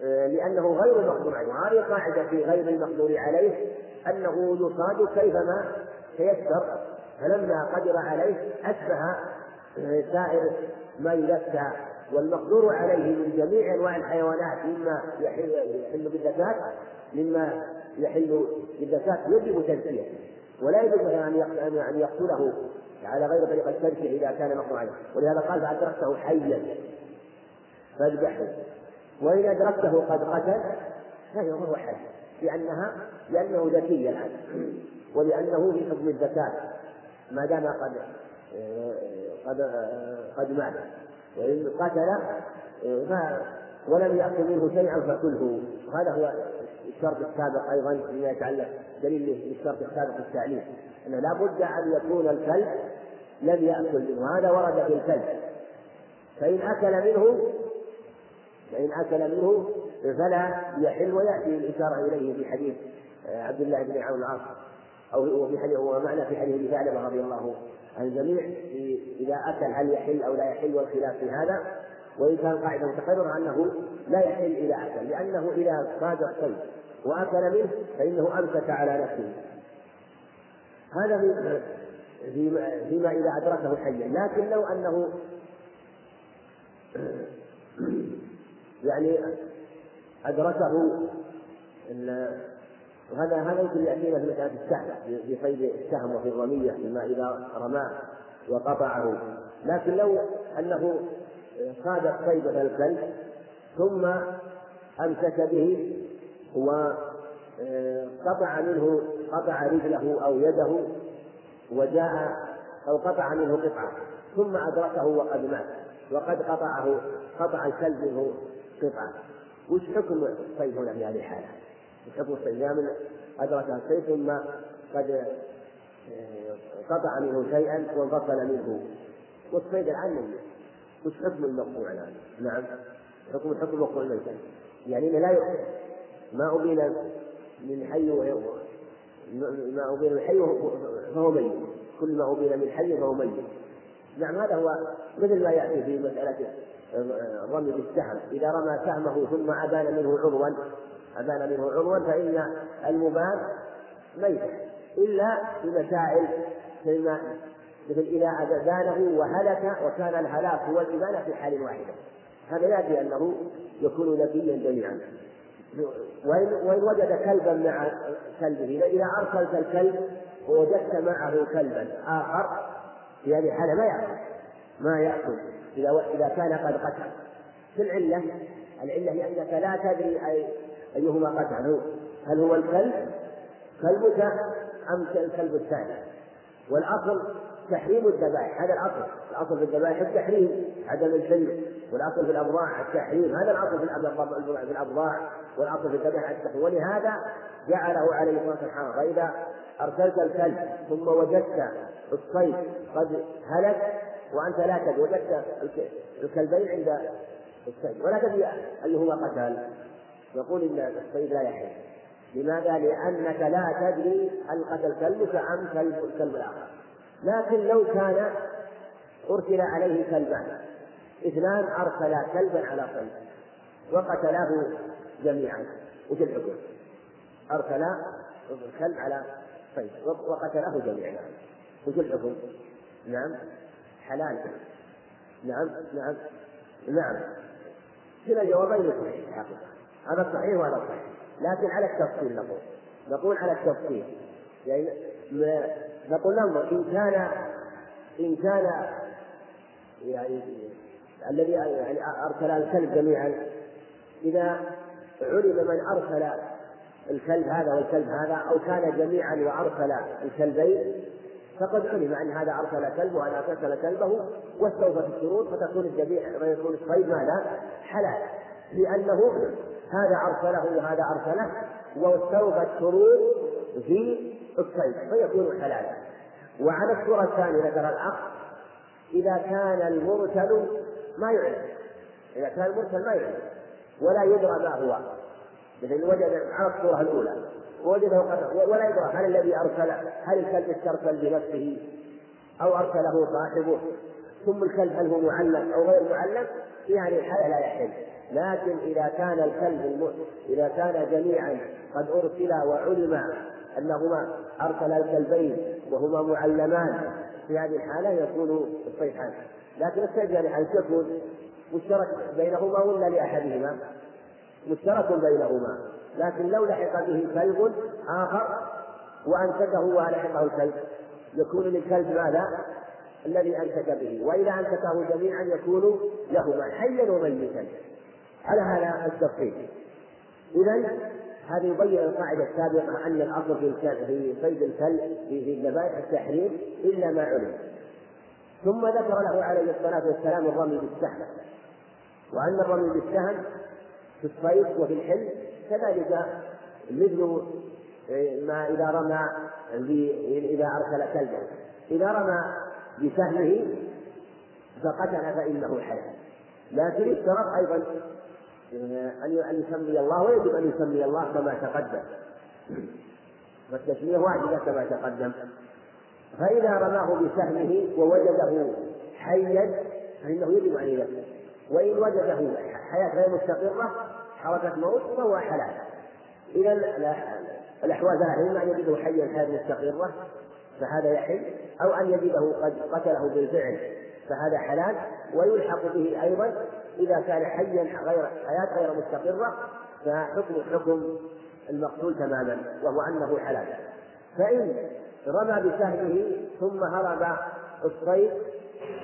B: آه، لأنه غير مقدور عليه. وهذه قاعدة في غير المقدور عليه أنه يصاد كيفما تيسر فلما قدر عليه أشبه آه، سائر ما يذكى والمقدور عليه من جميع أنواع الحيوانات مما يحل بالزكاة مما يحل بالزكاة يجب تزكيته ولا يجب أن يقتله على غير طريقة الترك إذا كان مقطوع عليه. ولهذا قال فأدركته حيا فاذبحه وإن أدركته قد قتل فهو حي لأنها لأنه ذكي الآن. ولأنه في حكم الزكاة ما دام قد قد قد مات. وإن قتل ولم يأكل منه شيئا فكله. وهذا هو الشرط السابق أيضا فيما يتعلق دليل للشرط السابق التعليم أنه لا بد أن يكون الكلب لم يأكل منه هذا ورد في الكلب. فإن أكل منه فإن أكل منه فلا يحل ويأتي الإشارة إليه في حديث آه، عبد الله بن عون العاص أو في حديث ومعنى في حديث ثعلبة رضي الله عن الجميع إذا أكل هل يحل أو لا يحل والخلاف في هذا؟ وإن كان قاعدة متقررة أنه لا يحل إذا أكل لأنه إذا صاد الصيد وأكل منه فإنه أمسك على نفسه. هذا فيما إذا أدركه حيا لكن لو أنه يعني أدركه وهذا هذا يمكن يأتينا في مسألة السهم في صيد السهم وفي الرمية فيما إذا رماه وقطعه. لكن لو أنه صاد الصيد الكلب ثم أمسك به وقطع منه قطع رجله أو يده وجاء أو قطع منه قطعة ثم أدركه وقد مات وقد قطعه قطع الكلب منه قطعة وش حكم الصيد هنا في هذه الحالة؟ وش حكم الصيد؟ من أدرك الصيد ثم قد آه، قطع منه شيئا وانفصل منه والصيد ميت وش حكم المقطوع الآن؟ نعم. حكم حكم مقطوع الميت يعني لا يؤكل ما أبين من حي ما أبين من حي فهو ميت. كل ما أبين من حي فهو ميت. نعم هذا هو مثل ما يأتي في مسألة الرمي بالسهم. إذا رمى سهمه ثم أبان منه عضوا أبان منه عضوا فإن المبان ميت. إلا في مسائل مثل إذا أبانه وهلك وكان الهلاك هو الإبانة في حال واحدة. هذا يأتي أنه يكون ذكيا جميعا. وإن, وجد كلبا مع كلبه إذا أرسلت الكلب ووجدت معه كلبا آخر في هذه الحالة ما يأكل. ما يأكل. إذا إذا كان قد قتل. في العلة العلة لأنك لا تدري أي أيهما قتل هل هو الكلب؟ كلبك أم الكلب الثاني؟ والأصل تحريم الذبائح هذا الأصل. الأصل في الذبائح التحريم. عدم الحل والأصل في الأبضاع التحريم. هذا الأصل في الأبضاع والأصل في الذبائح التحريم. ولهذا جعله عليه الصلاة والسلام فإذا أرسلت الكلب. ثم وجدت الصيد قد هلك. وأنت لا تدري. وجدت الكلبين عند الصيد. ولا تدري أيهما قتل. يقول إن الصيد لا يحل. لماذا؟ لأنك لا تدري هل قتل كلبك أم كلب الكلب الآخر. لكن لو كان أرسل عليه كلبان إثنان أرسلا كلبا على صيد وقتلاه جميعا. وش الحكم؟ أرسلا الكلب على طيب. وقتله جميعا. وش الحكم؟ نعم. حلال. نعم. نعم. نعم. كلا جوابين صحيح الحقيقة. هذا صحيح وهذا صحيح. لكن على التفصيل نقول. نقول على التفصيل. يعني نقول ننظر إن كان إن كان يعني الذي يعني أرسل الكلب جميعا إذا علم من أرسل الكلب هذا والكلب هذا أو كان جميعا وأرسل الكلبين فقد علم أن هذا أرسل كلب وهذا أرسل كلبه واستوفت الشروط فتكون الذبيحة فيكون الصيد ماذا؟ حلال لأنه هذا أرسله وهذا أرسله واستوفى الشروط في الصيد فيكون حلالا وعلى الصورة الثانية ذكر الأخ إذا كان المرسل ما يعلم إذا كان المرسل ما يعلم ولا يدرى ما هو. مثل وجد على الصورة الأولى. وجده ولا يدرى هل الذي أرسل هل الكلب استرسل بنفسه أو أرسله صاحبه. ثم الكلب هل هو معلم أو غير معلم في هذه الحالة لا يحل لكن إذا كان الكلب إذا كان جميعا قد أرسلا وعلم أنهما أرسل الكلبين وهما معلمان. في هذه الحالة يكون الصيد حال لكن يعني هل يكون مشترك بينهما ولا لأحدهما؟ مشترك بينهما. لكن لو لحق به كلب آخر وأنتكه ولحقه الكلب. يكون للكلب ماذا؟ الذي أنتك به. وإذا أنتكه جميعا يكون لهما حيا وميتا. على هذا التفصيل. إذا هذا يبين القاعدة السابقة أن الأصل في في صيد الكلب في الذبائح التحريم إلا ما علم. ثم ذكر له عليه الصلاة والسلام الرمي بالسهم. وأن الرمي بالسهم في الصيد وفي الحل كذلك مثل ما إذا رمى إذا أرسل كلبا. إذا رمى بسهمه فقتل فإنه حلال لكن اشترط أيضا أن يسمي الله ويجب أن يسمي الله كما تقدم. فالتسمية واجبة كما تقدم. فإذا رماه بسهمه ووجده حيا فإنه يجب أن يذبح وإن وجده حياة غير مستقرة حركة موت فهو حلال. إذا الأحوال ثلاثة إما أن يجده حيا حياة مستقرة فهذا يحل. أو أن يجده قد قتله بالفعل فهذا حلال. ويلحق به أيضا إذا كان حيا غير حياة غير مستقرة فحكم حكم المقتول تماما وهو أنه حلال. فإن رمى بسهمه ثم هرب الصيد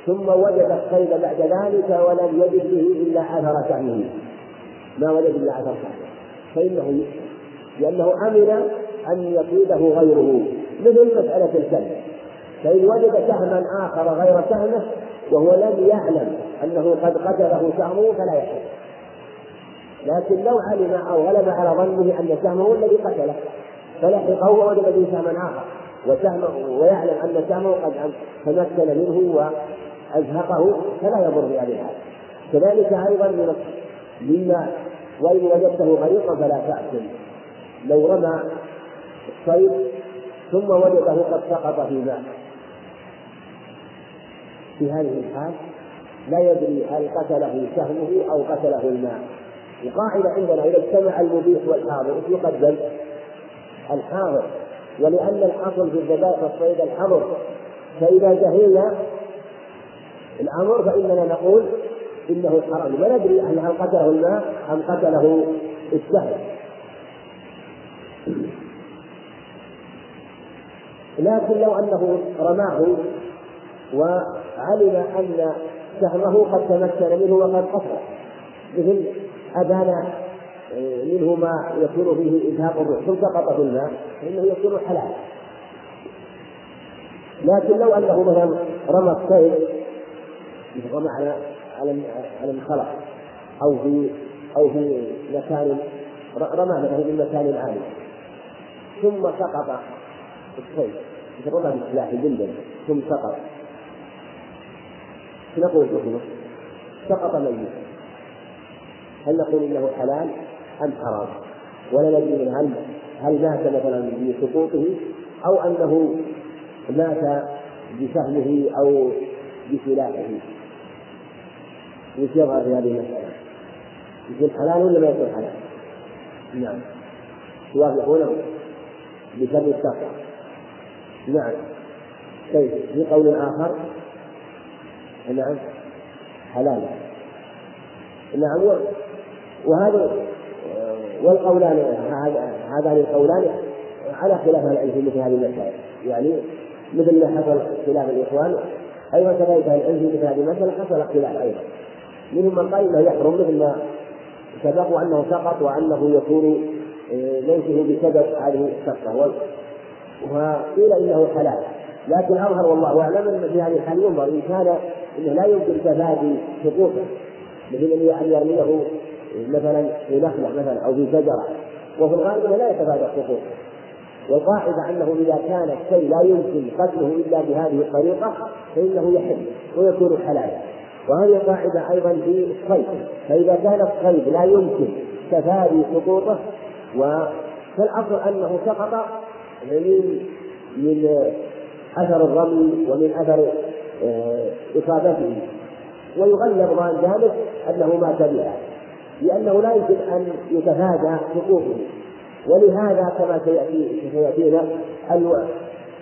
B: ثم وجد الصيد بعد ذلك ولم يجد به إلا أثر سهمه. ما وجد إلا أثر سهمه. فإنه لأنه أمن أن يصيده غيره. مثل مسألة الكلب. فإن وجد سهما آخر غير سهمه وهو لم يعلم أنه قد قتله سهمه فلا يحل. لكن لو علم أو غلب على ظنه أن سهمه الذي قتله فلحقه ووجد به سهما آخر. وسهمه ويعلم أن سهمه قد تمكن منه وأزهقه فلا يضر بهذه الحال كذلك أيضا من مما وإن وجدته غريقا فلا تأكل. لو رمى الصيد ثم وجده قد سقط في ماء. في هذه الحال لا يدري هل قتله سهمه أو قتله الماء. القاعدة عندنا إذا اجتمع المبيح والحاضر إيش يقدم؟ الحاضر. ولأن الأصل في الذبائح والصيد الحظر فإذا جهلنا الأمر فإننا نقول إنه حرام. لا ندري هل قتله الماء أم قتله السهم. لكن لو أنه رماه وعلم أن سهمه قد تمكن منه وقد قتل مثل أبان منه ما يكون فيه إزهاق الروح. ثم سقط في الماء فإنه يكون حلال. لكن لو أنه مثلا رمى الصيد رمى على على على الخلق أو في أو في مكان رمى مثلا في مكان عالي ثم سقط مثل رمى بسلاح جلدا ثم سقط. نقول حكمه سقط ميت. هل نقول إنه حلال أم حرام؟ ولا ندري هل هل مات مثلا بسقوطه أو أنه مات بسهمه أو بسلاحه. وش يظهر في هذه المسألة؟ يكون حلال ولا ما يكون حلال؟ نعم. يوافقونه؟ بسبب السفر نعم. طيب في قول آخر نعم حلال. نعم وهذا والقولان هذان القولان على خلاف العلم في مثل هذه المسائل. يعني مثل ما حصل خلاف الإخوان أيضا كذلك العلم في مثل هذه المسألة حصل اختلاف أيضا. منهم من قال انه يحرم مثل ما سبق وانه سقط وأنه يكون آه، ليسه بسبب هذه السقطه وقيل إنه حلال. لكن أظهر والله أعلم أن في هذه الحال ينظر إن كان إنه لا يمكن تفادي سقوطه. مثل أن يرميه مثلا في نخله مثلا أو في شجره وفي الغالب لا يتفادى السقوط والقاعدة أنه إذا كان الشيء لا يمكن قتله إلا بهذه الطريقة فإنه يحل ويكون حلالا. وهذه قاعدة أيضا في الصيد. فإذا كان الصيد لا يمكن تفادي سقوطه فالأصل أنه سقط من من أثر الرمي ومن أثر إصابته ويغلب ظان ذلك أنه مات بها لأنه لا يمكن أن يتفادى سقوطه ولهذا كما سيأتي سيأتينا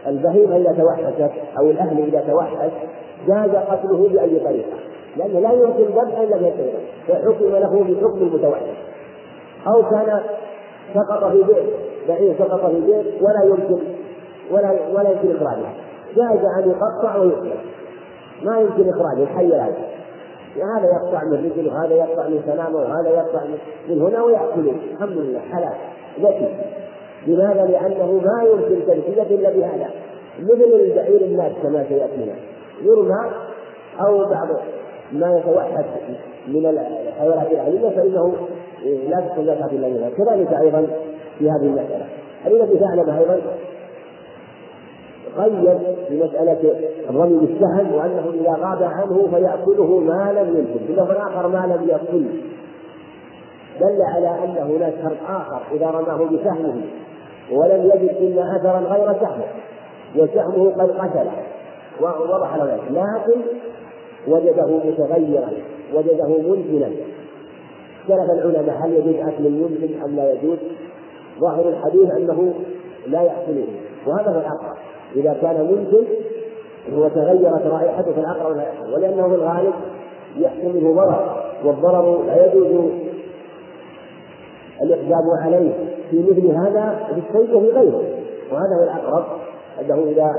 B: البهيمة إذا توحشت أو الأهل إذا توحش جاز قتله بأي طريقة لأنه لا يمكن ذبحا إلا بهذه فحكم له بحكم المتوحش أو كان سقط في بئر بعير سقط في بئر ولا يمكن ولا ولا يمكن إخراجه جاز أن يقطع ويقتل. ما يمكن إخراجه الحي لا هذا يقطع من رجل وهذا يقطع من سلامه وهذا يقطع من هنا ويأكلون الحمد لله حلال. ذكي. لماذا؟ لأنه ما يمكن تنفيذه إلا بهذا. مثل البعير الناس كما سيأتينا يرمى أو بعض ما يتوحد من الحيوانات العليمة فإنه لا تكون زكاة إلا منها كذلك أيضا في هذه المسألة. الذي تعلم أيضا قيد في مسألة الرمي بالسهم وأنه إذا غاب عنه فيأكله ما لم يمكن في لفظ آخر ما لم يأكل. دل على أن هناك شرط آخر إذا رماه بسهمه ولم يجد إلا أثرا غير سهمه وسهمه قد قتل. ووضح ذلك لكن وجده متغيرا وجده منزلا اختلف العلماء هل يجوز أكل المنزل أم لا يجوز؟ ظاهر الحديث أنه لا يأكله. وهذا هو الأقرب إذا كان منزل هو تغيرت رائحته في لا ولأنه في الغالب يحصل منه ضرر والضرر لا يجوز الإقدام عليه. في مثل هذا في الشيء وفي غيره وهذا هو الأقرب أنه إذا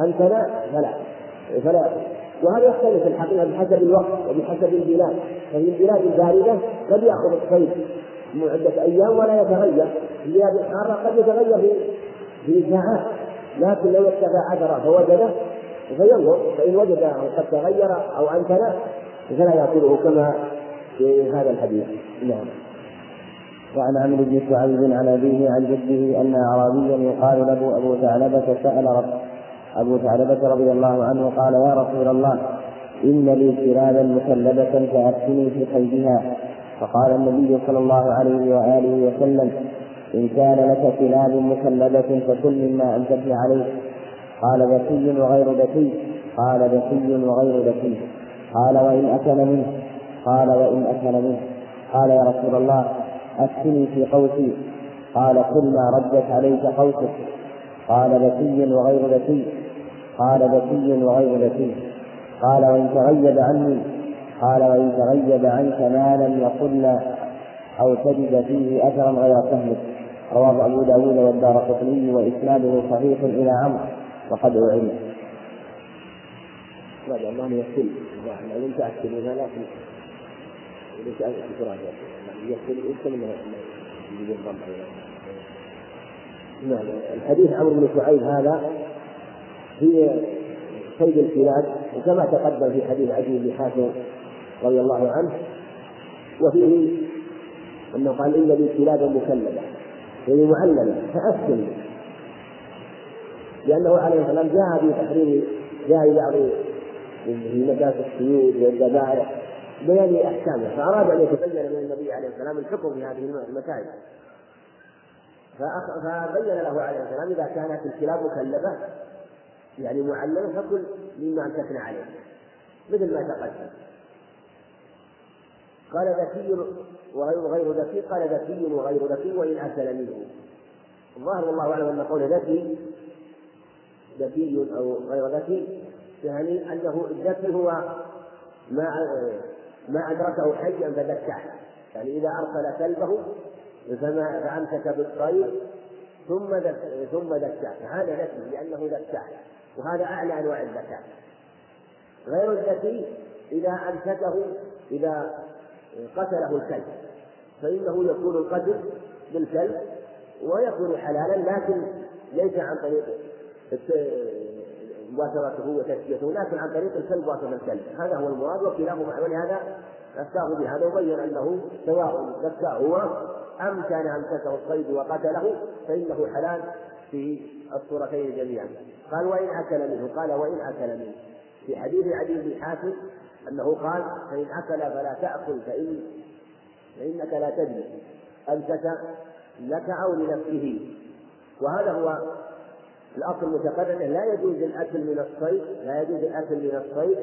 B: أمكن فلا فلا وهذا يختلف الحقيقة بحسب الوقت وبحسب البلاد. ففي البلاد الباردة قد يأخذ الصيد عدة أيام ولا يتغير. في البلاد الحارة قد يتغير في في ساعات. لكن لو اتبع عثرة فوجده فينظر. فإن وجد قد تغير أو أمكن فلا يأكله كما في هذا الحديث. نعم.
A: وعن عمرو بن شعيب عن أبيه عن جده أن أعرابيا يقال له أبو ثعلبة سأل رب أبو ثعلبة رضي الله عنه قال يا رسول الله إن لي كلابا مكلبة فأفتني في قيدها فقال النبي صلى الله عليه وآله وسلم إن كان لك كلاب مكلبة فكل مما أمسكت عليه قال ذكي وغير ذكي. قال ذكي وغير ذكي. قال وإن أكل منه. قال وإن أكل منه. قال يا رسول الله أفتني في قوسي. قال كل ما ردت عليك قوسك. قال ذكي وغير ذكي. قال ذكي وغير ذكي. قال وإن تغيب عني. قال وإن تغيب عنك ما لم يقل أو تجد فيه أثرا غير فهمك رواه أبو داود والدار قطني وإسناده صحيح إلى عمرو وقد أعلم.
B: لا الله يكل لو لم تأكل لكن ليس انفراد يكل يمكن انه يضم نعم الحديث عمرو بن شعيب هذا في صيد الكلاب وكما تقدم في حديث عدي بن حاتم رضي الله عنه وفيه أنه قال إن لي كلابا مكلبه يعني معلمه فاسكن لأنه عليه السلام جاء في تحريم جاء بعض مجالس السيود والذبائح بيان أحكامه فأراد أن يتبين من النبي عليه السلام الحكم في هذه المسائل. فبين له عليه السلام إذا كانت الكلاب مكلبة يعني معلمة فكل مما امسكنا عليه مثل ما تقدم. قال ذكي وغير ذكي قال ذكي وغير ذكي وإن أكل منه. الظاهر والله أعلم أن قول ذكي ذكي أو غير ذكي يعني أنه الذكي هو ما ما أدركه حيا فذكاه يعني إذا أرسل كلبه فما فأمسك بالصيد ثم ثم ذكاه. فهذا ذكي لأنه ذكاه وهذا أعلى أنواع الذكاء. غير الذكي إذا أمسكه إذا قتله الكلب. فإنه يكون القتل بالكلب ويكون حلالا لكن ليس عن طريق مباشرته وتزكيته لكن عن طريق الكلب واسط الكلب. هذا هو المراد وكلاهما. ولهذا أفتاه بهذا وبين أنه سواء زكاه هو أم كان أمسكه الصيد وقتله فإنه حلال في الصورتين جميعا. قال وإن أكل منه. قال وإن أكل منه. في حديث عدي بن حاتم أنه قال فإن أكل فلا تأكل فإن فإنك لا تدري. أمسك لك أو لنفسه. وهذا هو الأصل المتقدم. لا يجوز الأكل من الصيد لا يجوز الأكل من الصيد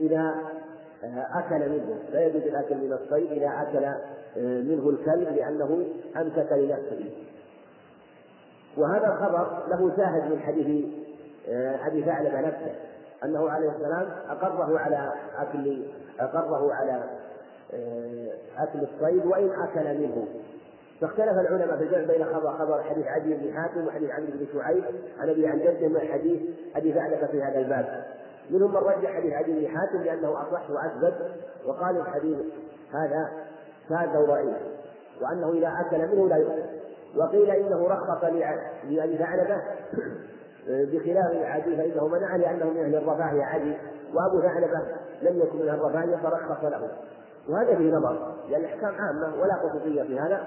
B: إذا أكل منه. لا يجوز الأكل من الصيد إذا أكل منه الكلب لأنه أمسك لنفسه. وهذا الخبر له شاهد من حديث أبي ثعلبة نفسه. أنه عليه السلام أقره على أكل أقره على أكل الصيد وإن أكل منه. فاختلف العلماء في الجمع بين خبر خبر حديث عدي بن حاتم وحديث عمرو بن شعيب عن أبي عن جده من حديث ابي ثعلبه في هذا الباب. منهم من رجح حديث عدي بن حاتم لأنه أصح وأثبت وقال الحديث هذا شاذ ضعيف وأنه إذا أكل منه لا يؤكل. وقيل إنه رخص لأبي ثعلبة بخلاف عدي فإنه منع لأنه من أهل الرفاهية عدي وأبو ثعلبة لم يكن من الرفاهية فرخص له. وهذا فيه نظر لأن الأحكام عامة ولا خصوصية في هذا.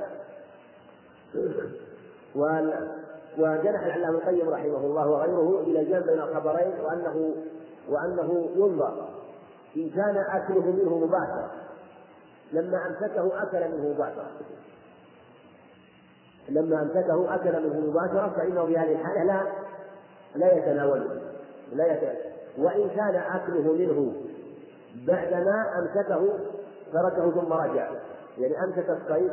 B: وجنح العلامة القيم رحمه الله وغيره إلى الجمع بين الخبرين وأنه وأنه ينظر إن كان أكله منه مباشرة لما أمسكه أكل منه مباشرة. لما أمسكه أكل منه مباشرة فإنه في هذه الحالة لا لا يتناوله. لا يتناوله وإن كان أكله منه بعدما أمسكه تركه ثم رجع. يعني أمسك الصيد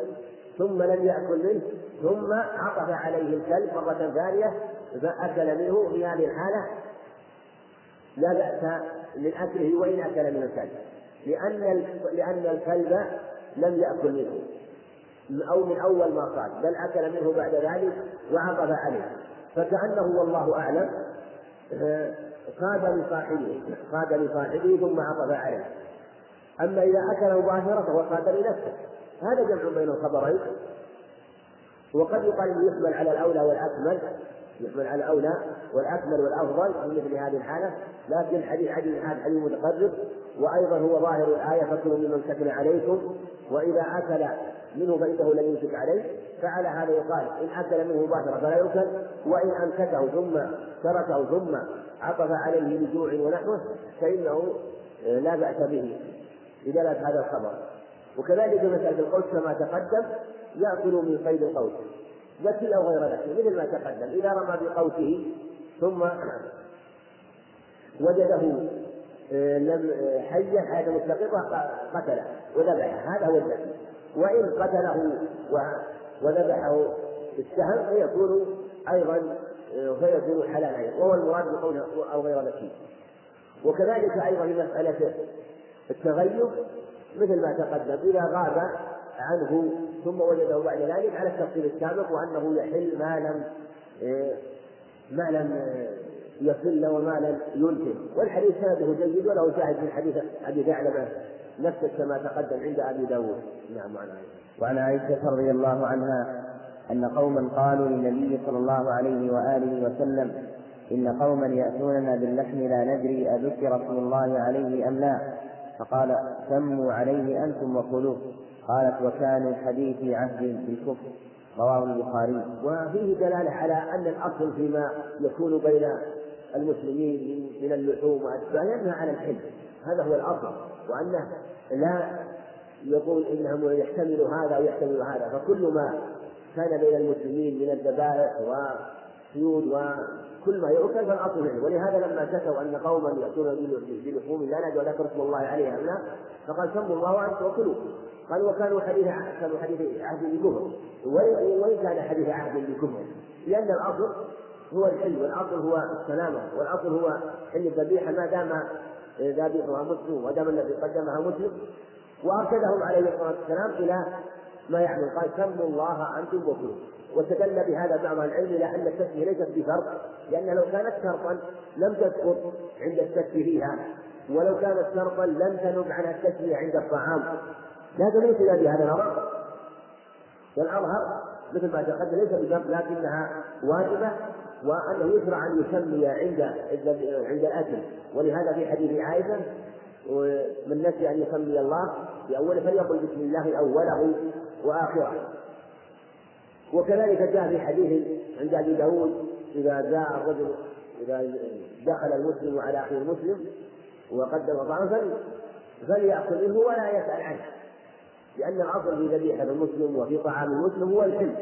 B: ثم لم يأكل منه ثم عطف عليه الكلب مرة ثانية فأكل منه في هذه الحالة لا بأس من أكله وإن أكل من الكلب. لأن لأن الكلب لم يأكل منه أو من أول ما قال بل أكل منه بعد ذلك وعطف عليه. فكأنه والله أعلم قاد لصاحبه قاد لصاحبه ثم عطف عليه. أما إذا أكل مباشرة فهو قاد لنفسه هذا جمع بين الخبرين. وقد يقال إنه يحمل على الأولى والأكمل يحمل على الأولى والأكمل والأفضل في مثل هذه الحالة. لكن حديث حديث هذا حديث متقرب وأيضا هو ظاهر الآية فكلوا ممن سكن عليكم وإذا أكل منه فانه لن يمسك عليه فعلى هذا يقال إن أكل منه مباشرة فلا يؤكل وإن أمسكه ثم تركه ثم عطف عليه بجوع ونحوه فإنه لا بأس به بدلاله هذا الخبر. وكذلك مسألة القوس كما تقدم يأكل من قيد القوس. ذكي أو غير ذكي مثل ما تقدم إذا رمى بقوسه ثم وجده آه، لم آه، حيا حياة مستقرة قتله وذبحه هذا هو الذكي وإن قتله وذبحه بالسهم فيكون أيضا آه، فيكون حلالا وهو المراد بقوله أو غير ذكي وكذلك أيضا مسألة التغير مثل ما تقدم إذا غاب عنه ثم وجده بعد ذلك على التفصيل السابق وأنه يحل ما لم إيه، ما لم يصل وما لم ينتج والحديث سنده جيد وله شاهد من حديث أبي ثعلبة نفسه كما تقدم عند أبي داود. نعم وعن عائشة.
A: وعن عائشة رضي الله عنها أن قوما قالوا للنبي صلى الله عليه وآله وسلم إن قوما يأتوننا باللحم لا ندري أذكر رسول الله عليه أم لا. فقال سموا عليه أنتم وكلوه قالت وكانوا حديثي عهد بالكفر. رواه البخاري.
B: وفيه دلالة على أن الأصل فيما يكون بين المسلمين من اللحوم وأشباه ينهى عن الحل هذا هو الأصل. وأنه لا يقول إنهم يحتمل هذا ويحتمل هذا فكل ما كان بين المسلمين من الذبائح وسيود كل ما يؤكل فالأصل منه. ولهذا لما شكوا أن قوما يأتون بلحوم لا ندعو ذكر اسم الله عليها لا. فقال سموا الله وأنتم وكلوا. قال وكانوا حديث كانوا حديث عهد بكفر وإن كان حديث عهد بكفر لأن الأصل هو الحل والأصل هو السلامة والأصل هو حل الذبيحة ما دام ذابحها مسلم ودام الذي قدمها مسلم وأرشدهم عليه الصلاة والسلام إلى ما يعمل قال سموا الله أنتم وكلوا. واستدل بهذا بعض العلم إلى أن التسمية ليست بشرط لأن لو كانت شرطا لم تسقط عند الشك فيها ولو كانت شرطا لم تنب عنها التسمية عند الطعام. دليل إلى بهذا الأمر. والأظهر مثل ما تقدم ليس بشرط لكنها واجبة وأنه يشرع أن يسمي عند عند الأكل ولهذا في حديث عائشة من نسي أن يسمي الله في أوله فليقل بسم الله أوله وآخره. وكذلك جاء في حديث عند أبي داود إذا جاء الرجل إذا دخل المسلم على أخيه المسلم وقدم طعاما فليأكل منه ولا يسأل عنه. لأن الأصل في ذبيحة المسلم وفي طعام المسلم هو الحل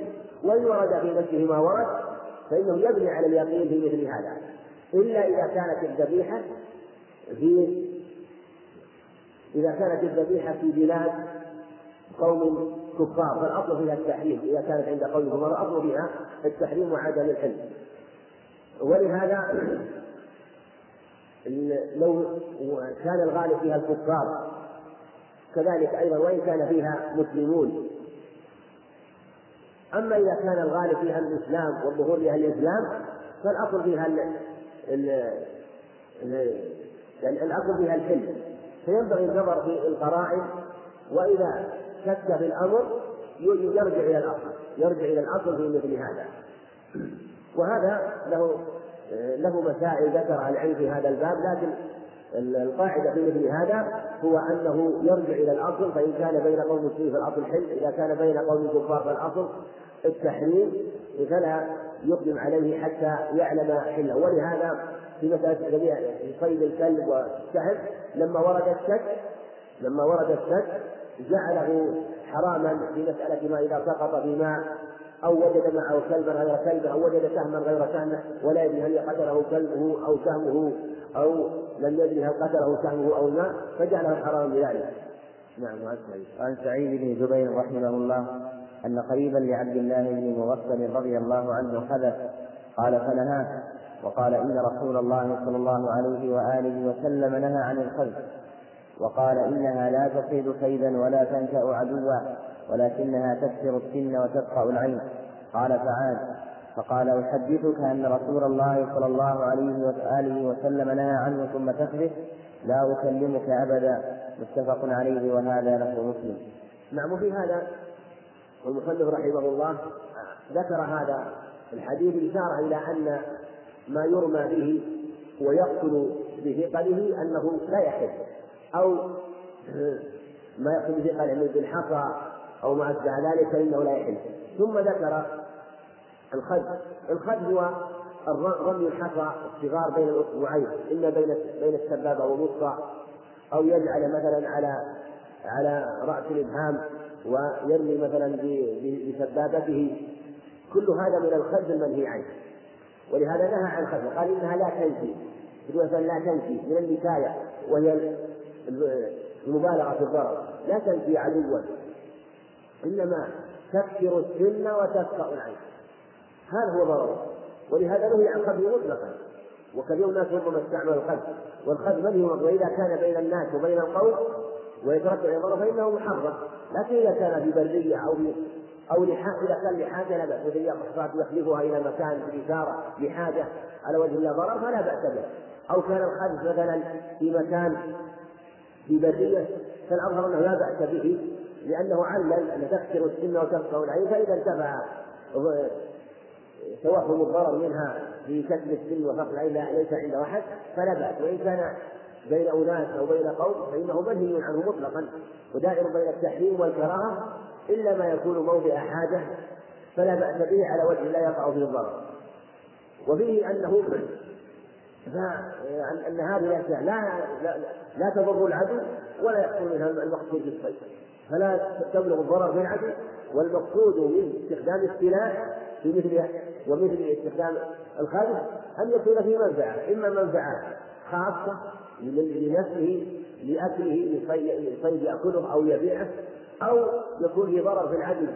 B: وإن ورد في نفسه ما ورد فإنه يبني على اليقين في مثل هذا. إلا إذا كانت الذبيحة في إذا كانت الذبيحة في بلاد قوم كفار فالأصل فيها التحريم. إذا كانت عند قوم كفار الأصل فيها التحريم وعدم الحل. ولهذا لو كان الغالب فيها الكفار كذلك أيضا وإن كان فيها مسلمون أما إذا كان الغالب فيها الإسلام والظهور لها الإسلام فالأصل فيها ال ال الأصل فيها الحل. فينبغي النظر في القرائن وإذا شك في الأمر يرجع إلى الأصل يرجع إلى الأصل في مثل هذا. وهذا له له مسائل ذكرها العلم في هذا الباب لكن القاعدة في مثل هذا هو أنه يرجع إلى الأصل فإن كان بين قوم مسلمين فالأصل حل إذا كان بين قوم كفار فالأصل التحريم فلا يقدم عليه حتى يعلم حله. ولهذا في مسألة صيد الكلب والسهل لما ورد الشك لما ورد الشك جعله حراما في مسألة ما إذا سقط في ماء أو وجد معه كلبا غير كلبه أو وجد سهما غير سهمه ولا يدري هل قتله كلبه أو سهمه أو لم يدري هل قتله سهمه أو الماء فجعله حراما بذلك.
A: نعم عن سعيد بن جبير رحمه الله أن قريبا لعبد الله بن مغفل رضي الله عنه حدث قال فنهاه وقال إن رسول الله صلى الله عليه وآله وسلم نهى عن الخلف وقال إنها لا تصيد كيدا ولا تنشأ عدوا ولكنها تكسر السن وتقطع العين قال فعاد فقال أحدثك أن رسول الله صلى الله عليه وآله وسلم نهى عنه ثم تخبث لا أكلمك أبدا. متفق عليه وهذا له مسلم.
B: نعم وفي هذا والمصنف رحمه الله ذكر هذا الحديث إشارة إلى أن ما يرمى به ويقتل بثقله أنه لا يحل. أو ما يقتل بثقله بالحصى أو ما أشبه ذلك فإنه لا يحل. ثم ذكر الخد. الخد هو رمي الحصى الصغار بين الأصبعين إما بين بين السبابة والوسطى أو يجعل مثلا على على رأس الإبهام ويرمي مثلا بسبابته. كل هذا من الخد المنهي عنه. ولهذا نهى عن الخد قال إنها لا تنفي. مثلا لا تنفي من النكاية وهي المبالغة في الضرر. لا تنفي عدوا إنما تكسر السن وتسقط العين. هذا هو ضرره ولهذا نهي عن الخد مطلقا وكثير الناس ربما استعمل الخد. والخد منهي وإذا كان بين الناس وبين القوم ويترتب ضرر فإنه محرم. لكن إذا كان في برية أو أو إذا كان لحاجة لا بأس إذا يخلفها إلى مكان بإشارة لحاجة على وجه لا ضرر فلا بأس به. أو كان الخبز مثلا في مكان في برية فالأظهر أنه لا بأس به لأنه علل أن تكسر السن وتفقه العين فإذا انتفع توهم الضرر منها في كسر السن وفقد العين ليس عند أحد فلا بأس. وإن كان بين أناس أو بين قوم فإنه منهي عنه مطلقا. ودائر بين التحريم والكراهة إلا ما يكون موضع حاجة فلا بأس به على وجه لا يقع فيه الضرر. وفيه أنه أن هذه الأشياء لا لا, لا تضر العدو ولا يحصل منها المقصود بالصيد. فلا تبلغ الضرر في العدو والمقصود من استخدام السلاح في مثل ومثل استخدام الخادم أن يكون في منفعة إما منفعة خاصة لنفسه لأكله لصيد يأكله أو يبيعه أو يكون في ضرر في العدل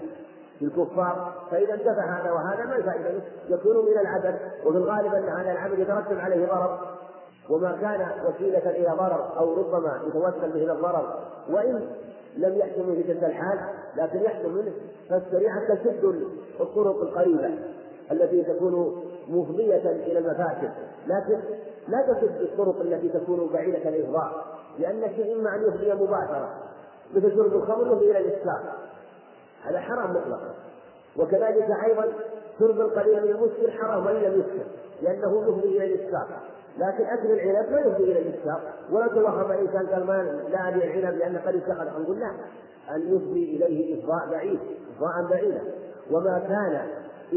B: في الكفار فإذا انتفع هذا وهذا ما الفائدة يكون من العبث وفي الغالب أن هذا العمل يترتب عليه ضرر. وما كان وسيلة إلى ضرر أو ربما يتوسل به إلى الضرر وإن لم يحكم في تلك الحال لكن يحكم منه. فالشريعة تسد الطرق القريبة التي تكون مفضية إلى المفاسد. لكن لا تسد الطرق التي تكون بعيدة الإفضاء لأن الشيء إما أن يفضي مباشرة مثل شرب الخمر يفضي إلى الإسكار هذا حرام مطلقا. وكذلك أيضا شرب القليل من المسكر حرام وإن لم يسكر لأنه يفضي إلى الإسكار لكن أكل العنب لا يفضي إلى الإسكار ولا توهم الإنسان قال ما لا أبي العنب لأن قد اتخذ. نقول لا. أن يفضي إليه إفضاء بعيد إفضاء بعيدا. وما كان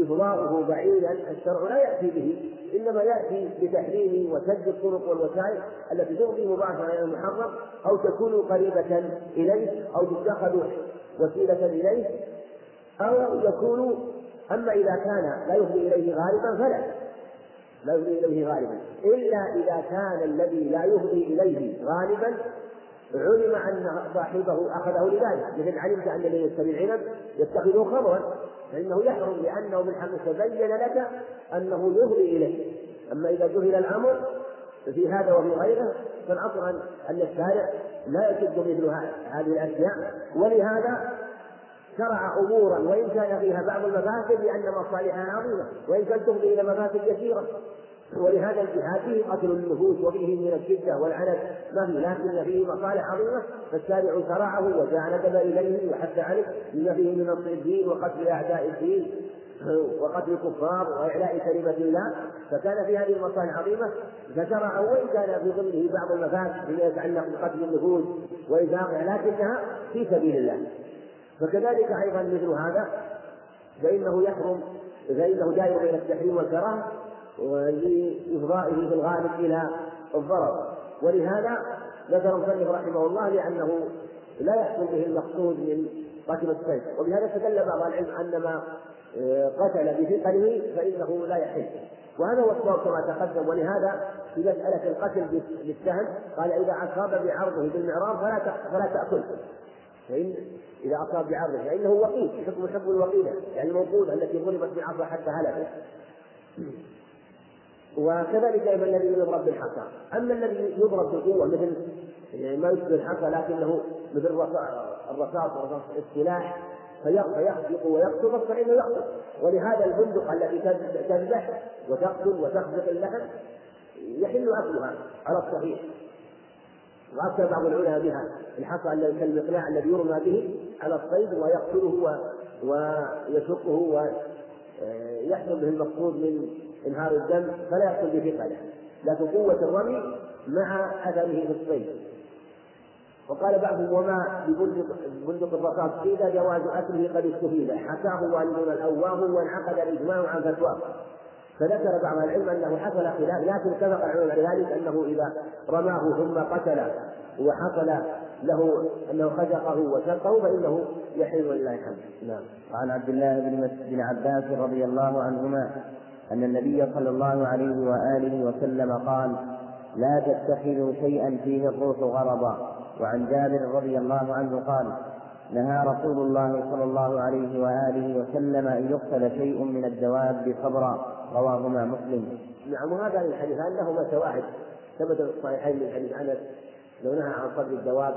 B: إفضاؤه بعيدا الشرع لا يأتي به. إنما يأتي بتحريم وسد الطرق والوسائل التي تفضي مباشرة إلى المحرم أو تكون قريبة إليه أو تتخذ وسيلة إليه أو يكون. أما إذا كان لا يفضي إليه غالبا فلا. لا يفضي إليه غالبا. إلا إذا كان الذي لا يفضي إليه غالبا علم أن صاحبه أخذه لذلك. مثل علمت أن الذي يشتري العنب يتخذه خمرا فإنه يحرم لأنه من حق تبين لك أنه يفضي إليه. أما إذا جهل الأمر في هذا وفي غيره فالأصل أن الشارع لا يشد مثل هذه الأشياء. ولهذا شرع أمورا وإن كان فيها بعض المفاسد لأن مصالحها عظيمة وإن كانت تفضي إلى مفاسد يسيره ولهذا الجهاد فيه قتل النفوس وفيه من الشدة والعنت ما فيه لكن فيه مصالح عظيمة. فالشارع شرعه وجاء ندب إليه وحث عليه. بما فيه من نصر الدين وقتل أعداء الدين وقتل الكفار وإعلاء كلمة الله. فكان في هذه المصالح عظيمة. فشرع وإن كان في ضمنه بعض المفاسد فيما يتعلق بقتل النفوس وإزاقها لكنها في سبيل الله. فكذلك أيضا مثل هذا فإنه يحرم فإنه دائر بين التحريم والكراهة لإفضائه في الغالب إلى الضرر. ولهذا ذكر المصنف رحمه الله لأنه لا يحصل به المقصود من قتل السيف. وبهذا استدل بعض العلم أن ما آه، قتل بثقله فإنه لا يحل. وهذا هو الصواب كما تقدم. ولهذا في مسألة القتل بالسهم قال إذا أصاب بعرضه بالمعراض فلا فلا تأكله. فإن إذا أصاب بعرضه فإنه وقيد حكم حكم الوقيدة يعني الموقوذة التي ضربت بالعصا حتى هلكت. وكذلك أيضا الذي يضرب بالحصى. أما الذي يضرب بالقوة مثل يعني ما يشبه الحصى لكنه مثل الرصاص ورصاص السلاح فيخفق ويقتل فالصحيح يقتل. ولهذا البندق التي تذبح وتقتل وتخفق اللحم يحل أكلها على الصحيح. وأفتى بعض العلماء بها. الحصى كالمقلاع الذي يرمى به على الصيد ويقتله ويشقه ويحصل به المقصود من إنهار الدم فلا يحصل بثقله لكن قوة الرمي مع أثره في الصيد. وقال بعضهم وما ببندق بندق الرصاص قيل جواز أكله قد استفيد حكاه والدنا الأواه وانعقد الإجماع عن فتواه. فذكر بعض العلم أنه حصل خلاف لكن اتفق العلماء على ذلك أنه إذا رماه ثم قتل وحصل له أنه خزقه وشقه فإنه يحل ولله الحمد.
A: نعم. وعن عبد الله بن بن عباس رضي الله عنهما أن النبي صلى الله عليه وآله وسلم قال: لا تتخذوا شيئا فيه الروح غرضا وعن جابر رضي الله عنه قال نهى رسول الله صلى الله عليه وآله وسلم أن يقتل شيء من الدواب صبرا رواهما مسلم.
B: نعم وهذا الحديثان لهما شواهد ثبت في الصحيحين من حديث أنس لو نهى عن صبر الدواب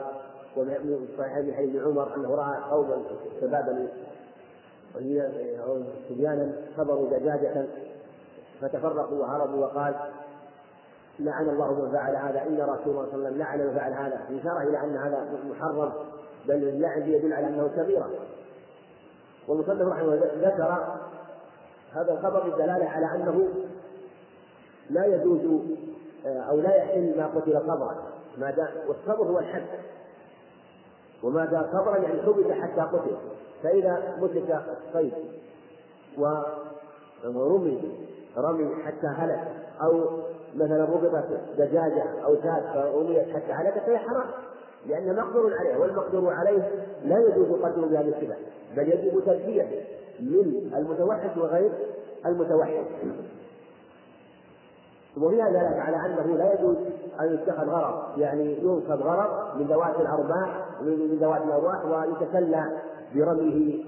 B: ومن الصحيحين من حديث عمر أنه رأى قوما شبابا صبيانا صبروا دجاجة فتفرقوا وهربوا وقال لعن الله من فعل هذا إن رسول الله صلى الله عليه وسلم لعن من فعل هذا. إشارة إلى أن هذا محرم بل اللعن يدل على أنه كبيره والمصنف رحمه الله ذكر هذا الخبر الدلالة على أنه لا يجوز أو لا يحل ما قتل صبرا ما دام والصبر هو الحد. وما دام صبرا يعني حبس حتى قتل. فإذا مسك الصيد ورمي رمي حتى هلك أو مثلا ربطت دجاجة أو شاة فرميت حتى هلكت فهي حرام. لأن مقدور عليه والمقدور عليه لا يجوز قتله بهذه الصفة بل يجب تزكيته من المتوحد وغير المتوحد. وفيها دلالة على أنه لا يجوز أن يتخذ غرض يعني ينصب غرض من ذوات الأرباح من ذوات الأرواح ويتسلى برميه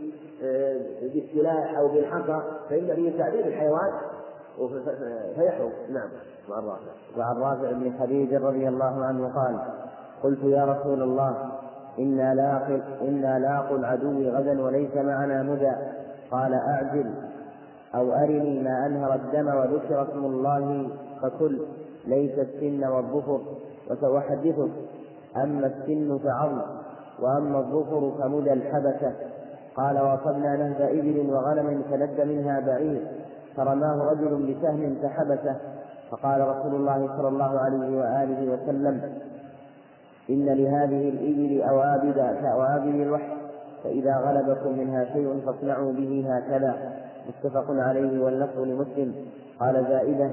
B: بالسلاح أو بالحصى فإن فيه تعذيب الحيوان فيحرم. نعم. مع الرافع.
A: وعن رافع بن خديج رضي الله عنه قال قلت يا رسول الله إنا إنا لاقوا العدو غدا وليس معنا مدى قال أعجل أو أرني ما أنهر الدم وذكر اسم الله فكل ليس السن والظفر وسأحدثك. أما السن فعظم وأما الظفر فمدى الحبشة قال وصلنا نهب إبل وغنم فلد منها بعير فرماه رجل بسهم فحبسه. فقال رسول الله صلى الله عليه وآله وسلم إن لهذه الإبل أوابد كأوابد الوحش فإذا غلبكم منها شيء فاصنعوا به هكذا. متفق عليه واللفظ لمسلم. قال زائدة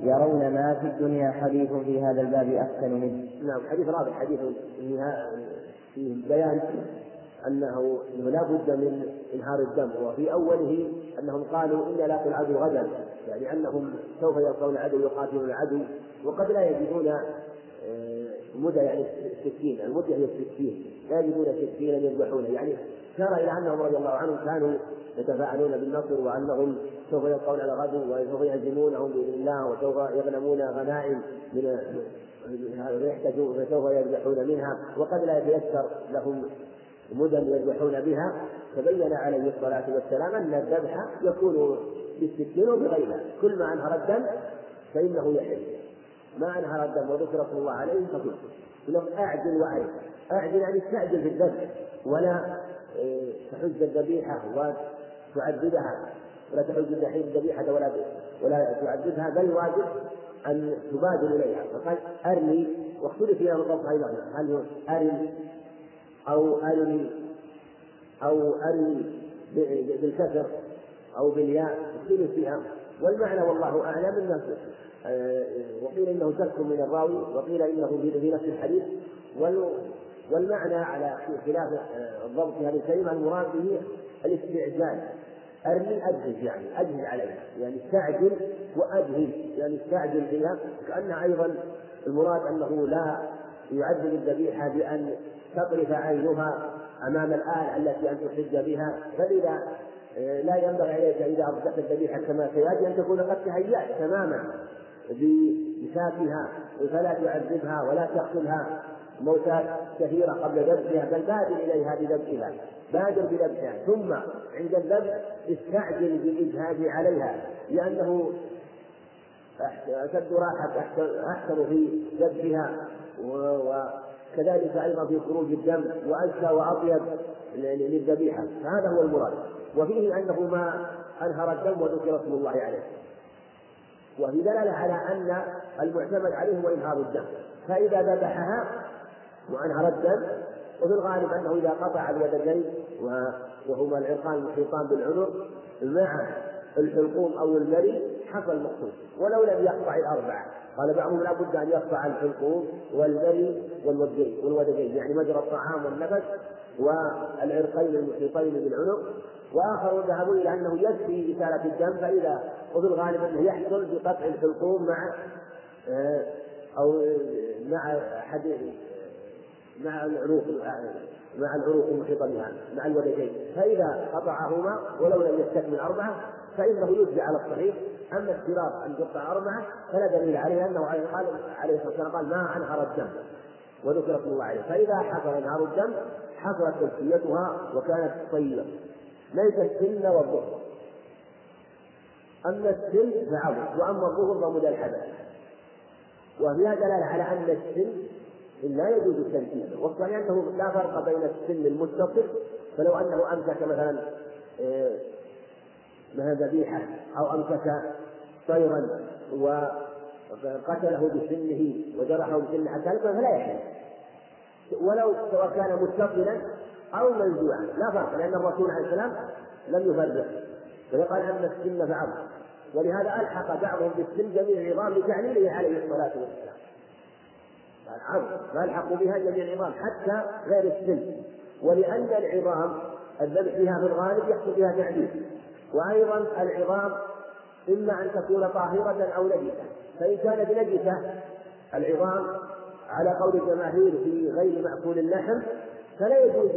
A: ترون ما في الدنيا حديث في هذا الباب أحسن منه.
B: نعم حديث رابع حديث فيه بيان أنه لا بد من إنهار الدم وفي أوله أنهم قالوا إنا لاقو العدو غدا يعني أنهم سوف يلقون العدو يقاتلون العدو وقد لا يجدون آه، مدى يعني السكين المدة هي السكين لا يجدون سكينا يذبحونه يعني شار إلى أنهم رضي الله عنهم كانوا يتفاعلون بالنصر وأنهم سوف يلقون على غدو وسوف يهزمونهم بإذن الله وسوف يغنمون غنائم من يحتجون فسوف يذبحون منها وقد لا يتيسر لهم مدن يذبحون بها. تبين عليه الصلاة والسلام أن الذبح يكون بالسكين وبغيرها كل ما أنهر الدم فإنه يحل. ما أنهر الدم وذكر الله عليه فكل. يقول أعجل وأعجل. أعجل يعني استعجل في الذبح ولا إيه، تحج الذبيحة وتعذبها ولا تحج الذبيحة ولا ولا تعذبها بل واجب أن تبادر إليها. فقال أرني واختلف فيها القول أيضا هل أرني أو أرني أو أرني بالكسر أو بالياء اختلف فيها. والمعنى والله أعلم أنه آه، وقيل إنه شك من الراوي وقيل إنه في نفس الحديث والمعنى على خلاف آه، الضبط في هذه الكلمة المراد به الاستعجال. أرمي أجهز يعني أجهز عليها. يعني استعجل وأجهز. يعني استعجل فيها كأن أيضا المراد أنه لا يعذب الذبيحة بأن تطرف عينها أمام الآل التي أن تحج بها. فلذا آه، لا ينبغي عليك إذا أصدقت الذبيحة كما سيأتي أن تكون قد تهيأت تماما بمساكها فلا تعذبها ولا تقتلها. موتات كثيرة قبل ذبحها بل بادر إليها بذبحها بادر بذبحها. ثم عند الذبح استعجل بالإجهاد عليها لأنه أشد راحة أحسن في ذبحها وكذلك أيضا في خروج الدم وأزكى وأطيب للذبيحة. فهذا هو المراد. وفيه أنه ما أنهر الدم وذكر اسم الله عليه. وفي دلالة على أن المعتمد عليه هو إنهار الدم. فإذا ذبحها وأنهر الدم وفي الغالب أنه إذا قطع اليدين وهما العرقان المحيطان بالعنق مع الحلقوم أو المري حصل المقصود. ولو لم يقطع الأربعة. قال بعضهم لا بد أن يقطع الحلقوم والمري والودجين يعني مجرى الطعام والنفس والعرقين المحيطين بالعنق. وآخرون ذهبوا إلى أنه يكفي إزالة الدم فإذا وفي الغالب أنه يحصل بقطع الحلقوم مع آه، أو مع أحد مع العروق مع العروق المحيطة بها مع الودجين فإذا قطعهما ولو لم يستكمل أربعة فإنه يجزي على الصحيح. أما اشتراط أن تقطع أربعة فلا دليل عليه أنه قال عليه الصلاة والسلام قال ما أنهر الدم وذكر اسم الله عليه. فإذا حصل إنهار الدم حصلت تزكيتها وكانت طيبة. ليس السن والظهر. أما السن فعظم. وأما الظهر فمدى الحدث وفيها دلالة على أن السن لا يجوز التنفيذ والصحيح أنه لا فرق بين السن المتصل فلو أنه أمسك مثلا آه، مثلا ذبيحة أو أمسك طيرا وقتله بسنه وجرحه بسنه حتى فلا يحل. ولو سواء كان متصلا أو منزوعا لا فرق لأن الرسول عليه السلام لم يفرق. فقال أن السن فعظم ولهذا ألحق بعضهم بالسن جميع العظام لتعليله عليه الصلاة والسلام. عظم فألحقوا بها جميع العظام حتى غير السن. ولأن العظام الذبح فيها في الغالب يحصل فيها تعليل وأيضا العظام إما أن تكون طاهرة أو نجسة. فإن كانت نجسة العظام على قول الجماهير في غير مأكول اللحم فلا يجوز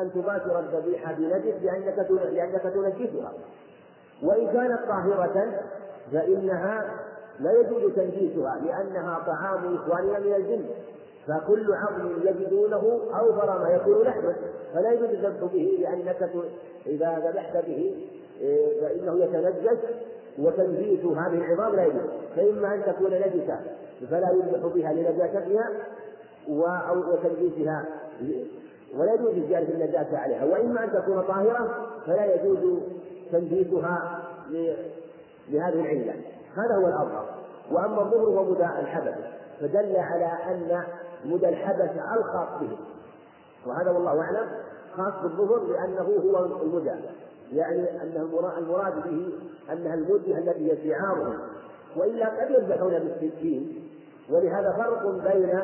B: أن تباشر الذبيحة بنجس لأنك لأنك تنجسها. وإن كانت طاهرة فإنها لا يجوز تنجيسها لأنها طعام إخواننا من الجن. فكل عظم يجدونه أوفر ما يكون لحما. فلا يجوز الذبح به لأنك إذا ذبحت به إيه، فإنه يتنجس وتنجيس هذه العظام لا يجوز. فإما أن تكون نجسة فلا يذبح بها لنجاستها أو وتنجيسها ولا يجوز زيادة النجاسة عليها. وإما أن تكون طاهرة فلا يجوز تنجيسها لهذه العلة. هذا هو الأظهر وأما الظهر هو مدى الحدث فدل على أن مدى الحدث الخاص به. وهذا والله أعلم خاص بالظهر لأنه هو المدى. يعني أن المراد به أنها المدة التي هي شعارهم وإلا قد يذبحون بالسكين. ولهذا فرق بين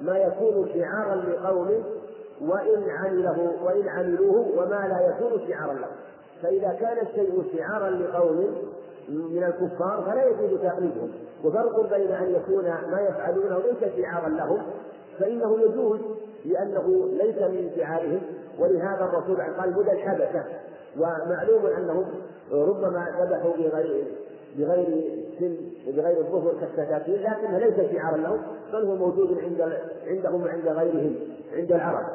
B: ما يكون شعارا لقوم وإن عمله وإن عملوه وما لا يكون شعارا له. فإذا كان الشيء شعارا لقوم من الكفار فلا يجوز تقليدهم وفرق بين أن يكون ما يفعلونه ليس شعارا لهم فإنه يجوز لأنه ليس من شعارهم. ولهذا الرسول قال مدى الحبشة. ومعلوم أنهم ربما ذبحوا بغير بغير سن بغير الظهر كالسكاكين لكنه ليس شعارا لهم بل هو موجود عند عندهم وعند غيرهم عند العرب.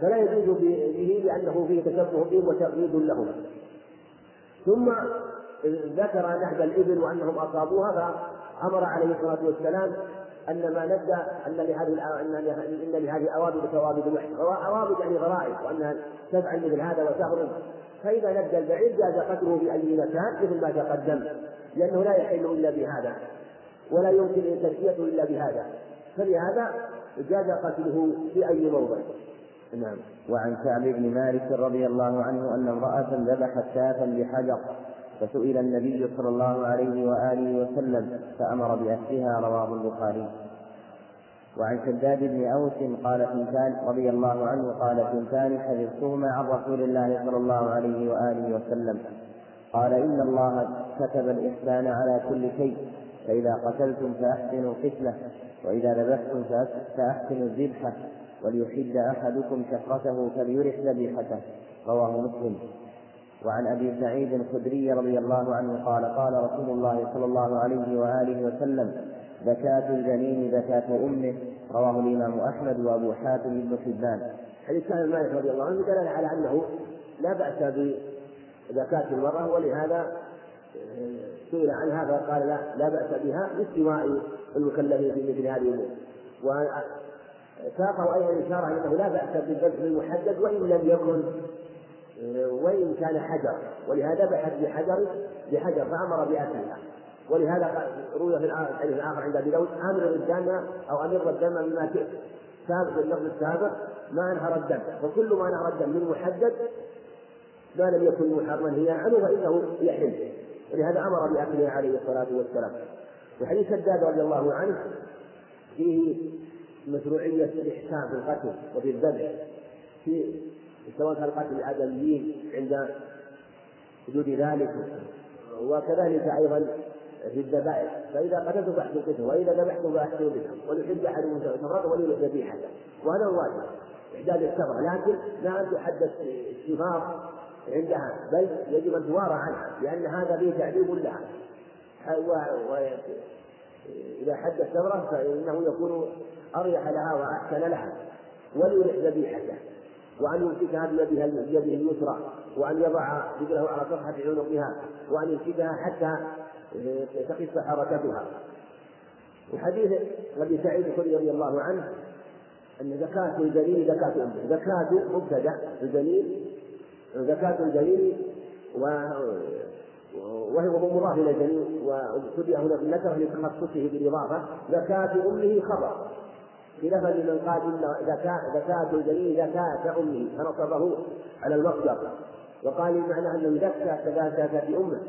B: فلا يجوز به لأنه فيه تشبه بهم وتقليد لهم. ثم ذكر نهب الإبل وأنهم أصابوها فأمر عليه الصلاة والسلام أن ما ندى أن لهذه أن إن لهذه أوابد ثوابد وحش أوابد يعني غرائب وأنها تفعل مثل هذا وتهرب فإذا ندى البعير جاز قتله في أي مكان مثل ما تقدم لأنه لا يحل إلا بهذا ولا يمكن تسميته إلا بهذا. فلهذا جاز قتله في أي موضع.
A: نعم. وعن كعب بن مالك رضي الله عنه أن امرأة ذبحت شاة بحجر فسئل النبي صلى الله عليه وآله وسلم فأمر بأكلها رواه البخاري. وعن شداد بن أوس قال ثنتان رضي الله عنه قال ثنتان حفظتهما عن رسول الله صلى الله عليه وآله وسلم. قال إن الله كتب الإحسان على كل شيء فإذا قتلتم فأحسنوا القتلة وإذا ذبحتم فأحسنوا الذبحة وليحد أحدكم شفرته فليرح ذبيحته. رواه مسلم. وعن أبي سعيد الخدري رضي الله عنه قال قال رسول الله صلى الله عليه وآله وسلم زكاة الجنين زكاة أمه رواه الإمام أحمد وأبو حاتم بن حبان.
B: حديث كان مالك رضي الله عنه دلالة على أنه لا بأس بزكاة المرأة ولهذا سئل عنها فقال لا لا بأس بها لاستواء المكلفين في مثل هذه الأمور. وساقه أيضا إشارة أنه لا بأس بالذبح المحدد وإن لم يكن وإن كان حجر. ولهذا بحث بحجر بحجر فأمر بأكلها ولهذا روي في الحديث الآخر عند أبي داود أمر الدم أو أمر الدم بما شئت. سابق اللفظ السابق ما أنهر الدم. وكل ما أنهر الدم من محدد ما لم يكن محرما هي عنه فإنه يحل. ولهذا أمر بأكلها عليه الصلاة والسلام. وحديث شداد رضي الله عنه فيه مشروعية الإحسان في القتل وفي الذبح. في سواء كان قتل الآدميين عند وجود ذلك. وكذلك أيضا في الذبائح. فإذا قتلت فأحسن قتله وإذا ذبحته فأحسن ذبحه وليحد أحدكم ثمرته وليرح ذبيحته وهذا الواجب. إحداد الثمرة لكن لا أن تحدث الثمار عندها بل يجب أن توارى عنها لأن هذا فيه تعذيب لها. إذا حد الثمرة فإنه يكون أريح لها وأحسن لها. وليرح ذبيحته. وأن يمسكها بيدها بيده اليسرى وأن يضع رجله على صفحة عنقها وأن يمسكها حتى تخف حركتها وحديث أبي سعيد الخدري رضي الله عنه أن زكاة الجليل زكاة أمه. زكاة مبتدأ الجليل زكاة الجليل و وهو مضاف إلى الجليل وابتدأ هنا بالنكرة لتخصصه بالإضافة. زكاة أمه خبر. خلافا لمن قال إن زكاة زكاة الجنين زكاة أمه فنصبه على المصدر. وقال المعنى أنه زكى زكاة أمة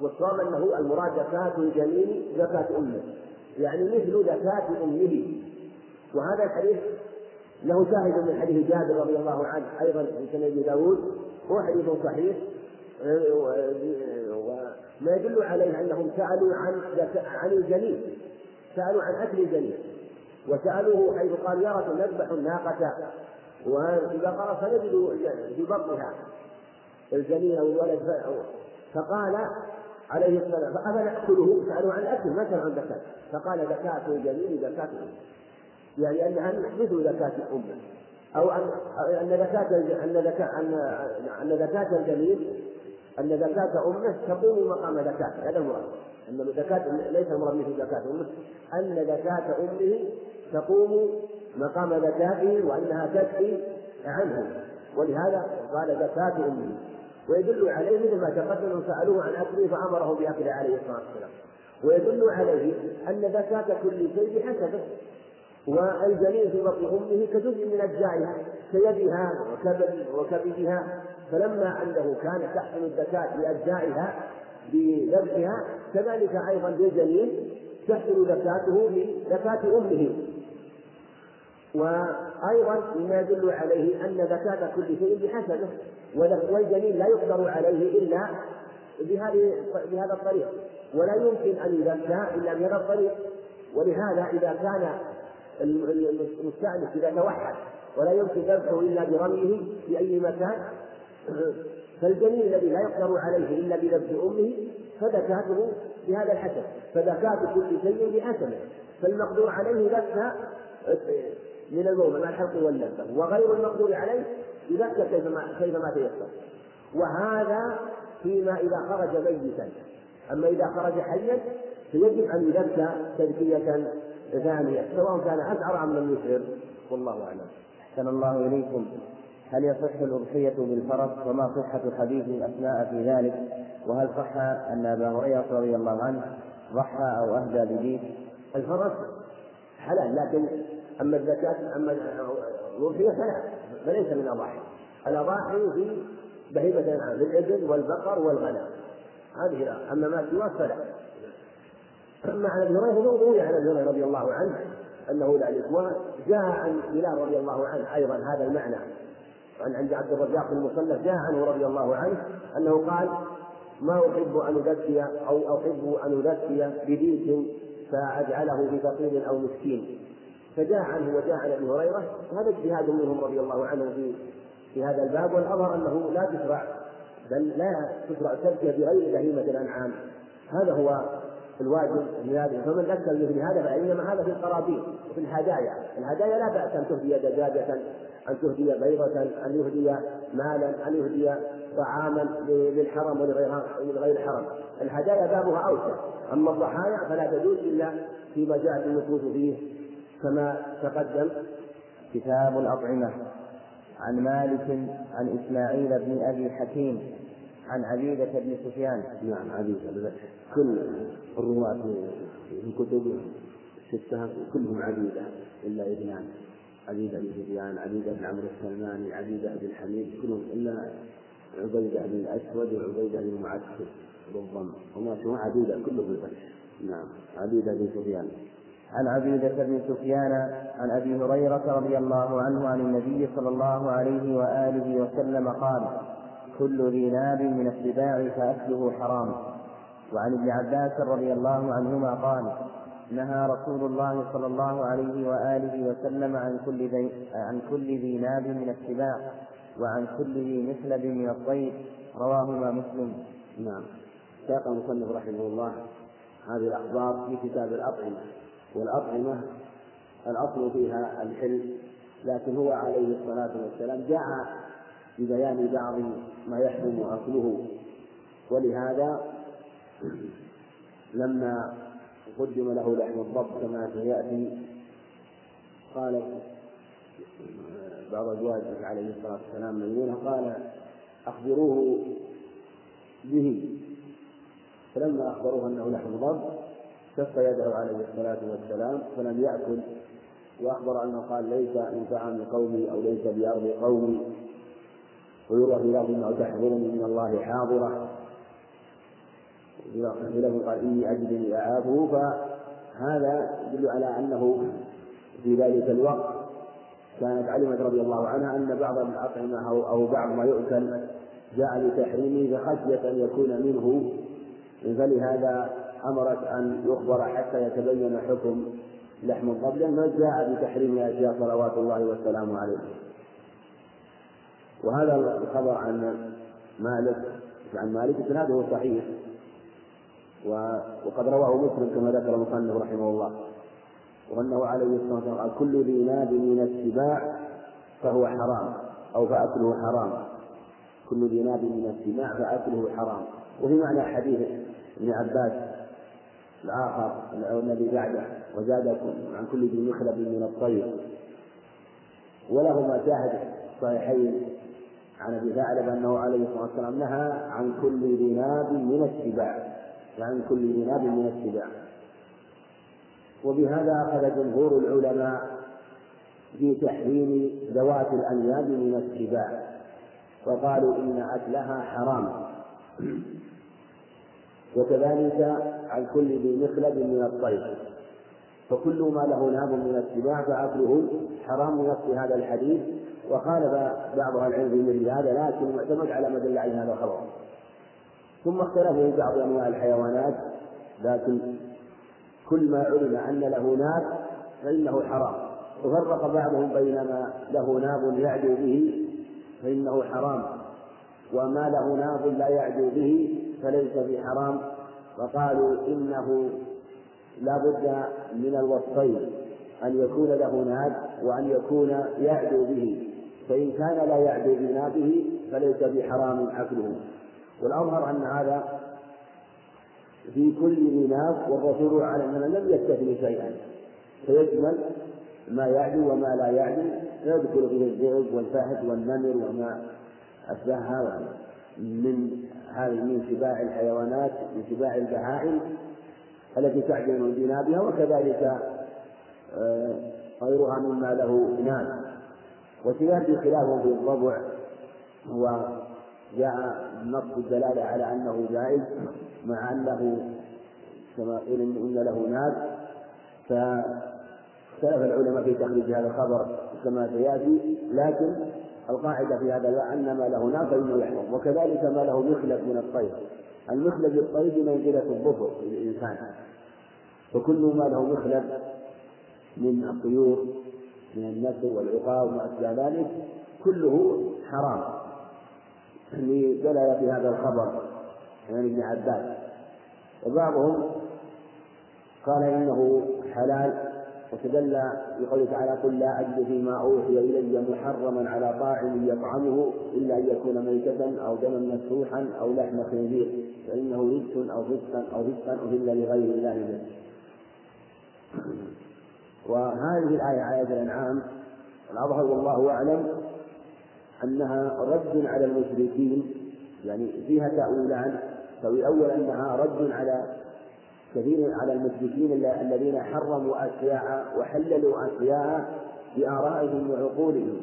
B: والصواب أنه المراد زكاة الجنين زكاة أمه. يعني مثل زكاة أمه. وهذا الحديث له شاهد من حديث جابر رضي الله عنه أيضا في سنة أبي داود. هو حديث صحيح. وما يدل عليه أنهم سألوا عن عن الجنين سألوا عن أكل الجنين وسألوه حيث قال يا رسول نذبح الناقة. قرأ فنجد في بطنها الجنين أو الولد. فقال عليه السلام أفنأكله؟ سألوا عن الأكل ما سألوا عن زكاة. فقال زكاة الجنين زكاة يعني أنها مثل زكاة أمه أو أن أن زكاة أن زكاة أن زكاة الجنين أن زكاة أمة تقوم مقام زكاة. هذا المراد أن زكاة ليس المراد مثل زكاة. أمه أن زكاة أمه تقوم مقام زكاته وأنها تكفي عنه. ولهذا قال زكاة أمه. ويدل عليه مثل ما تقدم سألوه عن أكله فأمره بأكله عليه الصلاة والسلام. ويدل عليه أن زكاة كل شيء بحسبه والجنين في بطن أمه كجزء من أجزائها كيدها وكبدها فلما أنه كان تحصل الزكاة لأجزائها بذبحها كذلك أيضا للجنين تحصل زكاته لزكاة أمه. وأيضا مما يدل عليه أن زكاة كل شيء بحسبه. والجنين لا يقدر عليه إلا بهذه بهذا الطريق. ولا يمكن أن يزكى إلا بهذا الطريق. ولهذا إذا كان المستأنس إذا توحد ولا يمكن ذبحه إلا برميه في أي مكان فالجنين الذي لا يقدر عليه إلا بذبح أمه فزكاته بهذا الحسب فزكاة كل شيء بحسبه فالمقدور عليه ذبح من الموضع مع الحلق واللذة وغير المقدور عليه يذكر كيفما كيفما تيسر. وهذا فيما إذا خرج ميتا. أما إذا خرج حيا فيجب أن يذكى تذكية ثانية سواء كان أشعر أم لم يشعر والله أعلم.
A: أحسن الله إليكم. هل يصح الأضحية بالفرس وما صحة حديث أثناء في ذلك؟ وهل صح أن أبا هريرة رضي الله عنه ضحى أو أهدى بديك
B: الفرس حلال لكن أما الزكاة أما الأضحية فلا فليس من الأضاحي. الأضاحي في بهيمة الأنعام الإبل والبقر والغنم. هذه لا أما ما سواه فلا. أما عن أبي هريرة روي عن أبي هريرة رضي الله عنه أنه ذلك وجاء عن بلال رضي الله عنه أيضا هذا المعنى. عن عند عبد الرزاق المصنف جاء عنه رضي الله عنه أنه قال ما أحب أن أزكي أو أحب أن أزكي بديك فأجعله في فقير أو مسكين. فجاء عنه وجاء عن أبي هريرة وهذا اجتهاد منهم رضي الله عنه في في هذا الباب والأظهر أنه لا تشرع بل لا تشرع تزكيه بغير بهيمه الأنعام. هذا هو الواجب في هذا فمن ذكر مثل هذا فانما هذا في القرابين وفي الهدايا. الهدايا لا بأس أن تهدي دجاجه أن تهدي بيضه أن يهدي مالا أن يهدي طعاما للحرم ولغير الحرم الهدايا بابها أوسع. أما الضحايا فلا تجوز إلا فيما جاءت النصوص فيه كما تقدم
A: كتاب الأطعمة عن مالك عن إسماعيل بن أبي حكيم عن عبيدة بن سفيان.
B: نعم عبيدة كل الرواة في الكتب الستة كلهم عبيدة إلا اثنان عبيدة بن سفيان عبيدة بن عمرو السلماني عبيدة بن الحميد كلهم إلا عبيدة بن الأسود وعبيدة بن معسكر بالضم. وما سوى عبيدة كلهم بالفتح نعم عبيدة بن سفيان.
A: عن عبيدة بن سفيان عن أبي هريرة رضي الله عنه عن النبي صلى الله عليه وآله وسلم قال كل ذي ناب من السباع فأكله حرام. وعن ابن عباس رضي الله عنهما قال نهى رسول الله صلى الله عليه وآله وسلم عن كل ذي عن كل ذي ناب من السباع وعن كل ذي مثلب من الطير رواهما مسلم.
B: نعم. ساق المصنف رحمه الله هذه الأخبار في كتاب الأطعمة والأطعمة الأصل فيها الحل لكن هو عليه الصلاة والسلام جاء ببيان بعض ما يحرم أكله ولهذا لما قدم له لحم الضب كما سيأتي. قال بعض أزواجه عليه الصلاة والسلام ميمونة قال أخبروه به. فلما أخبروه أنه لحم ضب كف يده عليه الصلاة والسلام فلم يأكل. وأخبر أنه قال ليس من طعام قومي أو ليس بأرض قومي. ويروى في لفظ أنه تحضرني من الله حاضرة. لفظ قال إني أجدني أعافه فهذا يدل على أنه في ذلك الوقت كانت علمت رضي الله عنها أن بعض الأطعمة أو, أو بعض ما يؤكل جاء لتحريمه فخشية أن يكون منه فلهذا أمرت أن يخبر حتى يتبين حكم لحم الضب لأنه جاء بتحريم أشياء صلوات الله والسلام عليه. وهذا الخبر عن مالك عن مالك إسناده صحيح. وقد رواه مسلم كما ذكر المصنف رحمه الله. وأنه عليه الصلاة والسلام قال كل ذي ناب من السباع فهو حرام أو فأكله حرام. كل ذي ناب من السباع فأكله حرام. وفي معنى حديث ابن عباس الآخر الذي بعده وزادكم عن كل ذي مخلب من الطير. ولهما شاهد صحيحين عن أبي ثعلب أنه عليه الصلاة والسلام نهى عن كل ذي ناب من السباع. عن كل ناب من السباع وبهذا أخذ جمهور العلماء في تحريم ذوات الأنياب من السباع وقالوا إن أكلها حرام. وكذلك عن كل ذي مخلب من الطير. فكل ما له ناب من السباع فأكله حرام نفس هذا الحديث. وخالف بعض أهل العلم في هذا لكن معتمد على ما دل عليه هذا الخبر. ثم اختلفوا في بعض أنواع الحيوانات لكن كل ما علم أن له ناب فإنه حرام. وفرق بعضهم بين ما له ناب يعدو به فإنه حرام وما له ناب لا يعدو به فليس بحرام وقالوا إنه لا بد من الوصفين أن يكون له ناب وأن يكون يعدو به. فإن كان لا يعدو بنابه فليس بحرام أكله والأظهر أن هذا في كل ذي ناب والرسول عليه الصلاة لم يستثني شيئا. فيشمل ما يعدو وما لا يعدو فيدخل فيه الذئب والفهد والنمر وما أشبهها من هذه من سباع الحيوانات من سباع البهائم التي تعدل من جنابها وكذلك آه، غيرها مما له ناب وسيأتي خلافه في الضبع هو جاء نص الدلالة على أنه جائز مع أنه كما قيل إن له ناب فاختلف العلماء في تخريج هذا الخبر كما سيأتي لكن القاعدة في هذا أن ما له ناب فإنه يحرم وكذلك ما له مخلب من الطير. المخلب للطيب منزلة الظفر للإنسان. فكل ما له مخلب من الطيور من النسر والعقاب وما أشبه ذلك كله حرام. لدلالة هذا الخبر عن ابن عباس. وبعضهم قال إنه حلال وتدل بقوله تعالى قل لا أجد فيما أوحي إلي محرما على طاعم يطعمه إلا أن يكون ميتة أو دما مسفوحا أو لحم خنزير فإنه رجس أو فسقا أو فسقا أهل لغير الله به. وهذه الآية آية الأنعام الأظهر والله أعلم. أنها رد على المشركين يعني فيها تأويلان تأويل أول أنها رد على كثير على المشركين الذين حرموا أشياء وحللوا أشياء بآرائهم وعقولهم.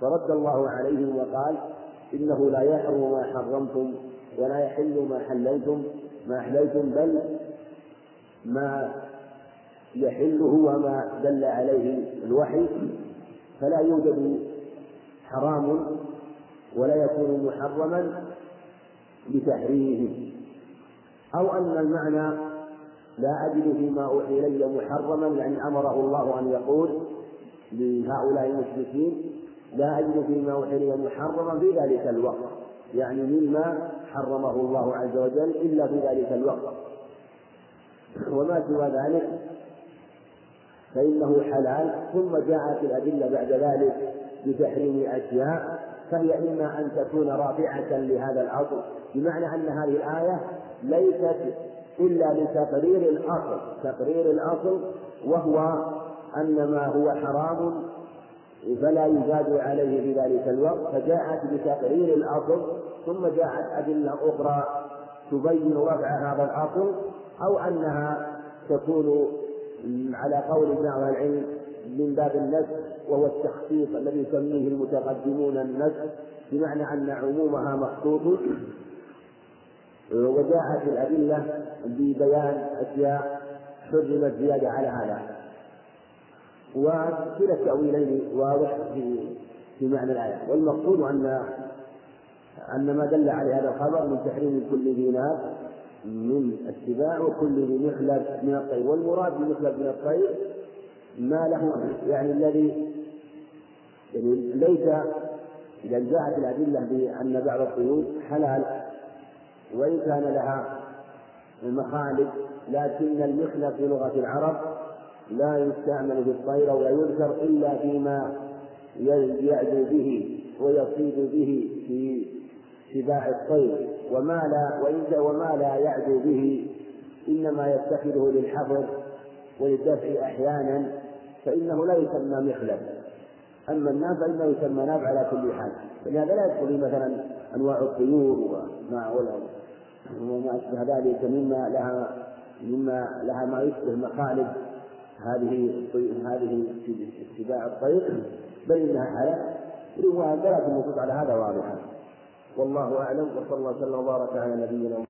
B: فرد الله عليهم وقال إنه لا يحرم ما حرمتم ولا يحل ما حللتم ما أحللتم بل ما يحله وما دل عليه الوحي. فلا يوجد حرام ولا يكون محرما بتحريمه. أو أن المعنى لا أجد فيما أوحي إلي محرما يعني أمره الله أن يقول لهؤلاء المشركين لا أجد فيما أوحي إلي محرما في ذلك الوقت. يعني مما حرمه الله عز وجل إلا في ذلك الوقت. وما سوى ذلك فإنه حلال. ثم جاءت الأدلة بعد ذلك بتحريم أشياء فهي إما أن تكون رافعة لهذا الأصل بمعنى أن هذه الآية ليست إلا لتقرير الأصل تقرير الأصل وهو أن ما هو حرام فلا يزاد عليه في ذلك الوقت فجاءت بتقرير الأصل ثم جاءت أدلة أخرى تبين رفع هذا الأصل أو أنها تكون على قول بعض العلم من باب النسخ وهو التخصيص الذي يسميه المتقدمون النسخ بمعنى أن عمومها مخصوص. وجاءت الأدلة ببيان أشياء حرمت زيادة على هذا. وكلا التأويلين واضح في في معنى الآية. والمقصود أن أن ما دل على هذا الخبر من تحريم كل ذي من السباع وكل ذي مخلب من الطير. والمراد بمخلب من الطير ما له يعني الذي يعني ليس إذا جاءت الأدلة بأن بعض الطيور حلال وإن كان لها المخالف لكن المخلف في لغة العرب لا يستعمل في الطير ولا يذكر إلا فيما يعدو به ويصيد به في سباع الطير. وما لا وإن وما لا يعدو به إنما يتخذه للحفر وللدفع أحيانا فإنه لا يسمى مخلب أما الناس فإنه يسمى ناب على كل حال. فلهذا لا يدخل مثلا أنواع الطيور وما وما أشبه ذلك مما لها مما لها ما يشبه مخالب هذه هذه اتباع الطير. بل إنها حلال. ولكن النصوص على هذا واضحه والله أعلم وصلى الله وسلم وبارك على نبينا